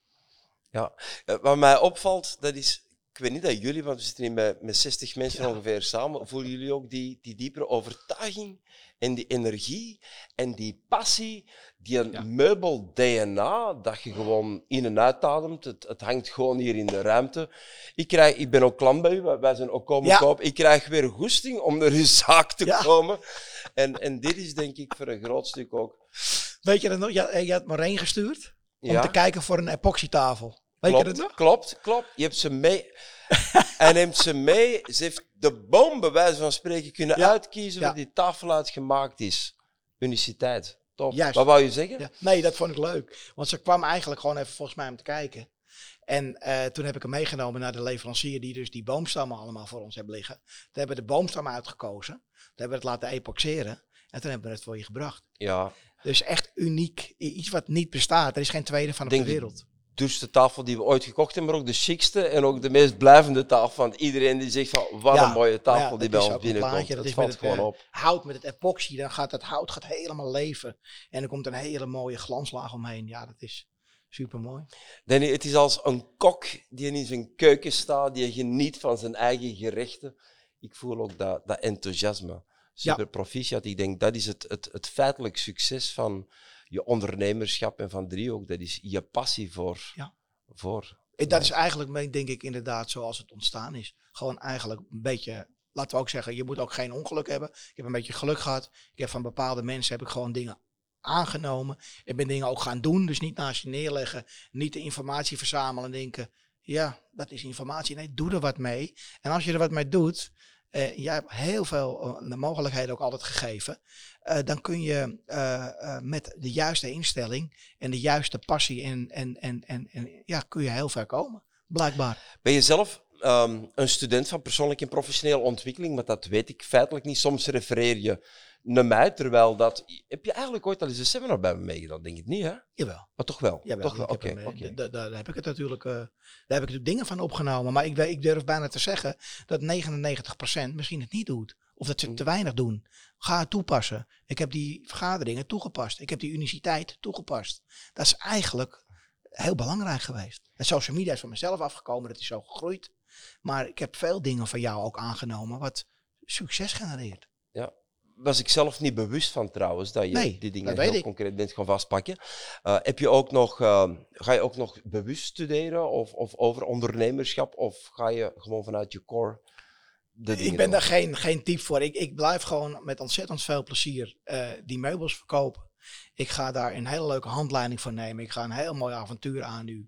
Ja. Eh, Wat mij opvalt, dat is... Ik weet niet dat jullie, want we zitten hier met, met 60 mensen Ja. ongeveer samen. Voelen jullie ook die, die diepere overtuiging en die energie en die passie, die een Ja. meubel-DNA, dat je gewoon in en uitademt. Het, het hangt gewoon hier in de ruimte. Ik, krijg, ik ben ook klant bij u, wij- zijn ook komen Ja. kopen. Ik krijg weer goesting om naar uw zaak te Ja. komen. En, en dit is denk ik voor een groot stuk ook... Weet je dat nog? Je, je had Marijn gestuurd om te kijken voor een epoxytafel. Weet klopt, je dat nog? Klopt, klopt. Je hebt ze mee. Hij neemt ze mee. Ze heeft de boom, bij wijze van spreken, kunnen Ja. uitkiezen waar die tafel uit gemaakt is. Uniciteit. Top. Juist. Wat wou je zeggen? Ja. Nee, dat vond ik leuk. Want ze kwam eigenlijk gewoon even volgens mij om te kijken. En eh, toen heb ik hem meegenomen naar de leverancier die dus die boomstammen allemaal voor ons hebben liggen. Toen hebben we de boomstammen uitgekozen. Toen hebben we het laten epoxeren. En toen hebben we het voor je gebracht. Ja. Dus echt uniek. Iets wat niet bestaat. Er is geen tweede van op Denk de wereld. Duurste tafel die we ooit gekocht hebben, maar ook de chicste en ook de meest blijvende tafel. Want iedereen die zegt van, wat Ja, een mooie tafel ja, die bij ons binnenkomt. dat valt het, gewoon eh, op. Hout met het epoxy, dan gaat het hout gaat helemaal leven. En er komt een hele mooie glanslaag omheen. Ja, dat is super mooi. Danny, het is als een kok die in zijn keuken staat, die geniet van zijn eigen gerechten. Ik voel ook dat, dat enthousiasme. Super proficiat. Ik denk dat is het, het, het feitelijk succes van je ondernemerschap en van Driehoek. Dat is je passie voor. Ja. voor. En Dat is eigenlijk, me- denk ik, inderdaad zoals het ontstaan is. Gewoon eigenlijk een beetje, laten we ook zeggen, je moet ook geen ongeluk hebben. Ik heb een beetje geluk gehad. Ik heb van bepaalde mensen heb ik gewoon dingen aangenomen. Ik ben dingen ook gaan doen. Dus niet naast je neerleggen, niet de informatie verzamelen en denken, ja, dat is informatie. Nee, doe er wat mee. En als je er wat mee doet, eh, jij hebt heel veel uh, mogelijkheden ook altijd gegeven. Uh, dan kun je uh, met de juiste instelling en de juiste passie en, en, en, en, en ja, kun je heel ver komen, blijkbaar. Ben je zelf um, een student van persoonlijke en professionele ontwikkeling? Maar dat weet ik feitelijk niet. Soms refereer je naar mij, terwijl dat... Heb je eigenlijk ooit al eens een seminar bij me meegedaan? Denk ik niet, hè? Jawel. Maar toch wel? Jawel, toch wel? Oké. Okay, okay. Daar, daar heb ik het natuurlijk, uh, daar heb ik natuurlijk dingen van opgenomen. Maar ik, ik durf bijna te zeggen dat 99% misschien het niet doet. Of dat ze te weinig doen. Ga het toepassen. Ik heb die vergaderingen toegepast. Ik heb die uniciteit toegepast. Dat is eigenlijk heel belangrijk geweest. En social media is van mezelf afgekomen. Dat is zo gegroeid. Maar ik heb veel dingen van jou ook aangenomen wat succes genereert. Was ik zelf niet bewust van trouwens, dat je die dingen heel concreet bent gaan vastpakken. Uh, heb je ook nog, uh, ga je ook nog bewust studeren of, of over ondernemerschap of ga je gewoon vanuit je core ik ben daar geen, geen type voor. Ik, ik blijf gewoon met ontzettend veel plezier uh, die meubels verkopen. Ik ga daar een hele leuke handleiding van nemen. Ik ga een heel mooi avontuur aan nu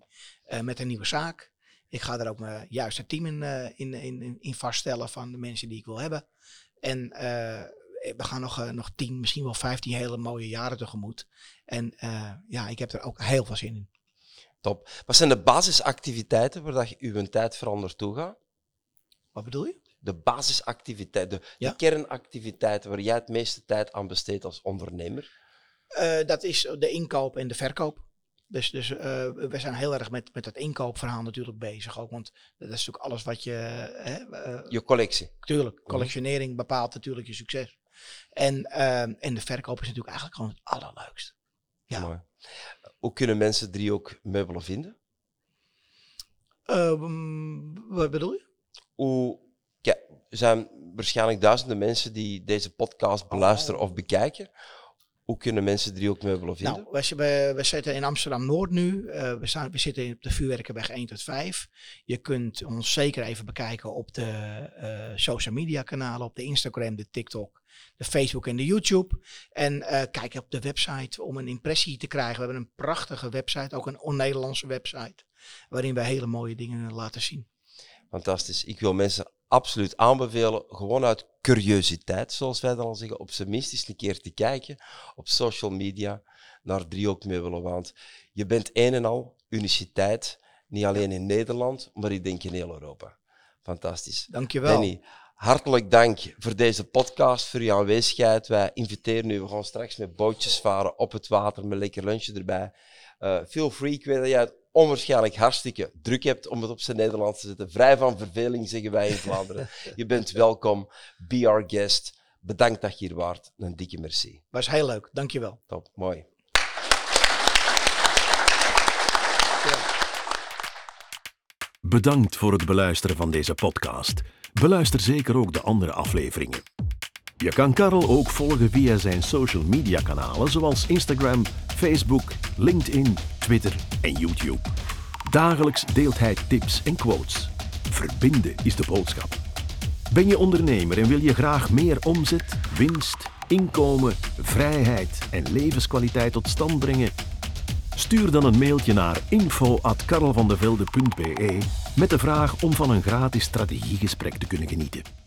met een nieuwe zaak. Ik ga daar ook mijn juiste team in, in, in, in vaststellen van de mensen die ik wil hebben. En we gaan nog, uh, nog tien, misschien wel vijftien hele mooie jaren tegemoet. En uh, ja, ik heb er ook heel veel zin in. Top. Wat zijn de basisactiviteiten waar je uw tijd vooral naartoe gaat? Wat bedoel je? De basisactiviteiten, de, ja? de kernactiviteiten waar jij het meeste tijd aan besteedt als ondernemer? Uh, dat is de inkoop en de verkoop. Dus, dus uh, we zijn heel erg met, met het inkoopverhaal natuurlijk bezig ook. Want dat is natuurlijk alles wat je... Uh, je collectie. Tuurlijk. Mhm. Collectionering bepaalt natuurlijk je succes. En, uh, en de verkoop is natuurlijk eigenlijk gewoon het allerleukste. Ja. Mooi. Hoe kunnen mensen drie ook meubelen vinden? Uh, wat bedoel je? Hoe, ja, er zijn waarschijnlijk duizenden mensen die deze podcast beluisteren oh. of bekijken. Hoe kunnen mensen drie ook meubelen vinden? Nou, we, we, zitten in Amsterdam-Noord nu. Uh, we, staan, we zitten op de Vuurwerkenweg 1 tot 5. Je kunt ons zeker even bekijken op de uh, social media kanalen. Op de Instagram, de TikTok, de Facebook en de YouTube. En uh, kijk op de website om een impressie te krijgen. We hebben een prachtige website, ook een on-Nederlandse website. Waarin we hele mooie dingen laten zien. Fantastisch. Ik wil mensen absoluut aanbevelen, gewoon uit curiositeit, zoals wij dan al zeggen, op zijn minst eens een keer te kijken op social media naar driehoekmeubelen. Want je bent een en al uniciteit, niet alleen in Nederland, maar ik denk in heel Europa. Fantastisch. Dankjewel. Danny, hartelijk dank voor deze podcast, voor je aanwezigheid. Wij inviteren u, we gaan straks met bootjes varen op het water, met lekker lunchje erbij. Uh, feel free, ik weet dat jij het onwaarschijnlijk hartstikke druk hebt om het op zijn Nederlands te zetten. Vrij van verveling, zeggen wij in Vlaanderen. Je bent welkom. Be our guest. Bedankt dat je hier waart. Een dikke merci. Was heel leuk. Dankjewel. Top. Mooi. Bedankt voor het beluisteren van deze podcast. Beluister zeker ook de andere afleveringen. Je kan Karel ook volgen via zijn social media kanalen zoals Instagram, Facebook, LinkedIn, Twitter en YouTube. Dagelijks deelt hij tips en quotes. Verbinden is de boodschap. Ben je ondernemer en wil je graag meer omzet, winst, inkomen, vrijheid en levenskwaliteit tot stand brengen? Stuur dan een mailtje naar info@karelvandevelde.be met de vraag om van een gratis strategiegesprek te kunnen genieten.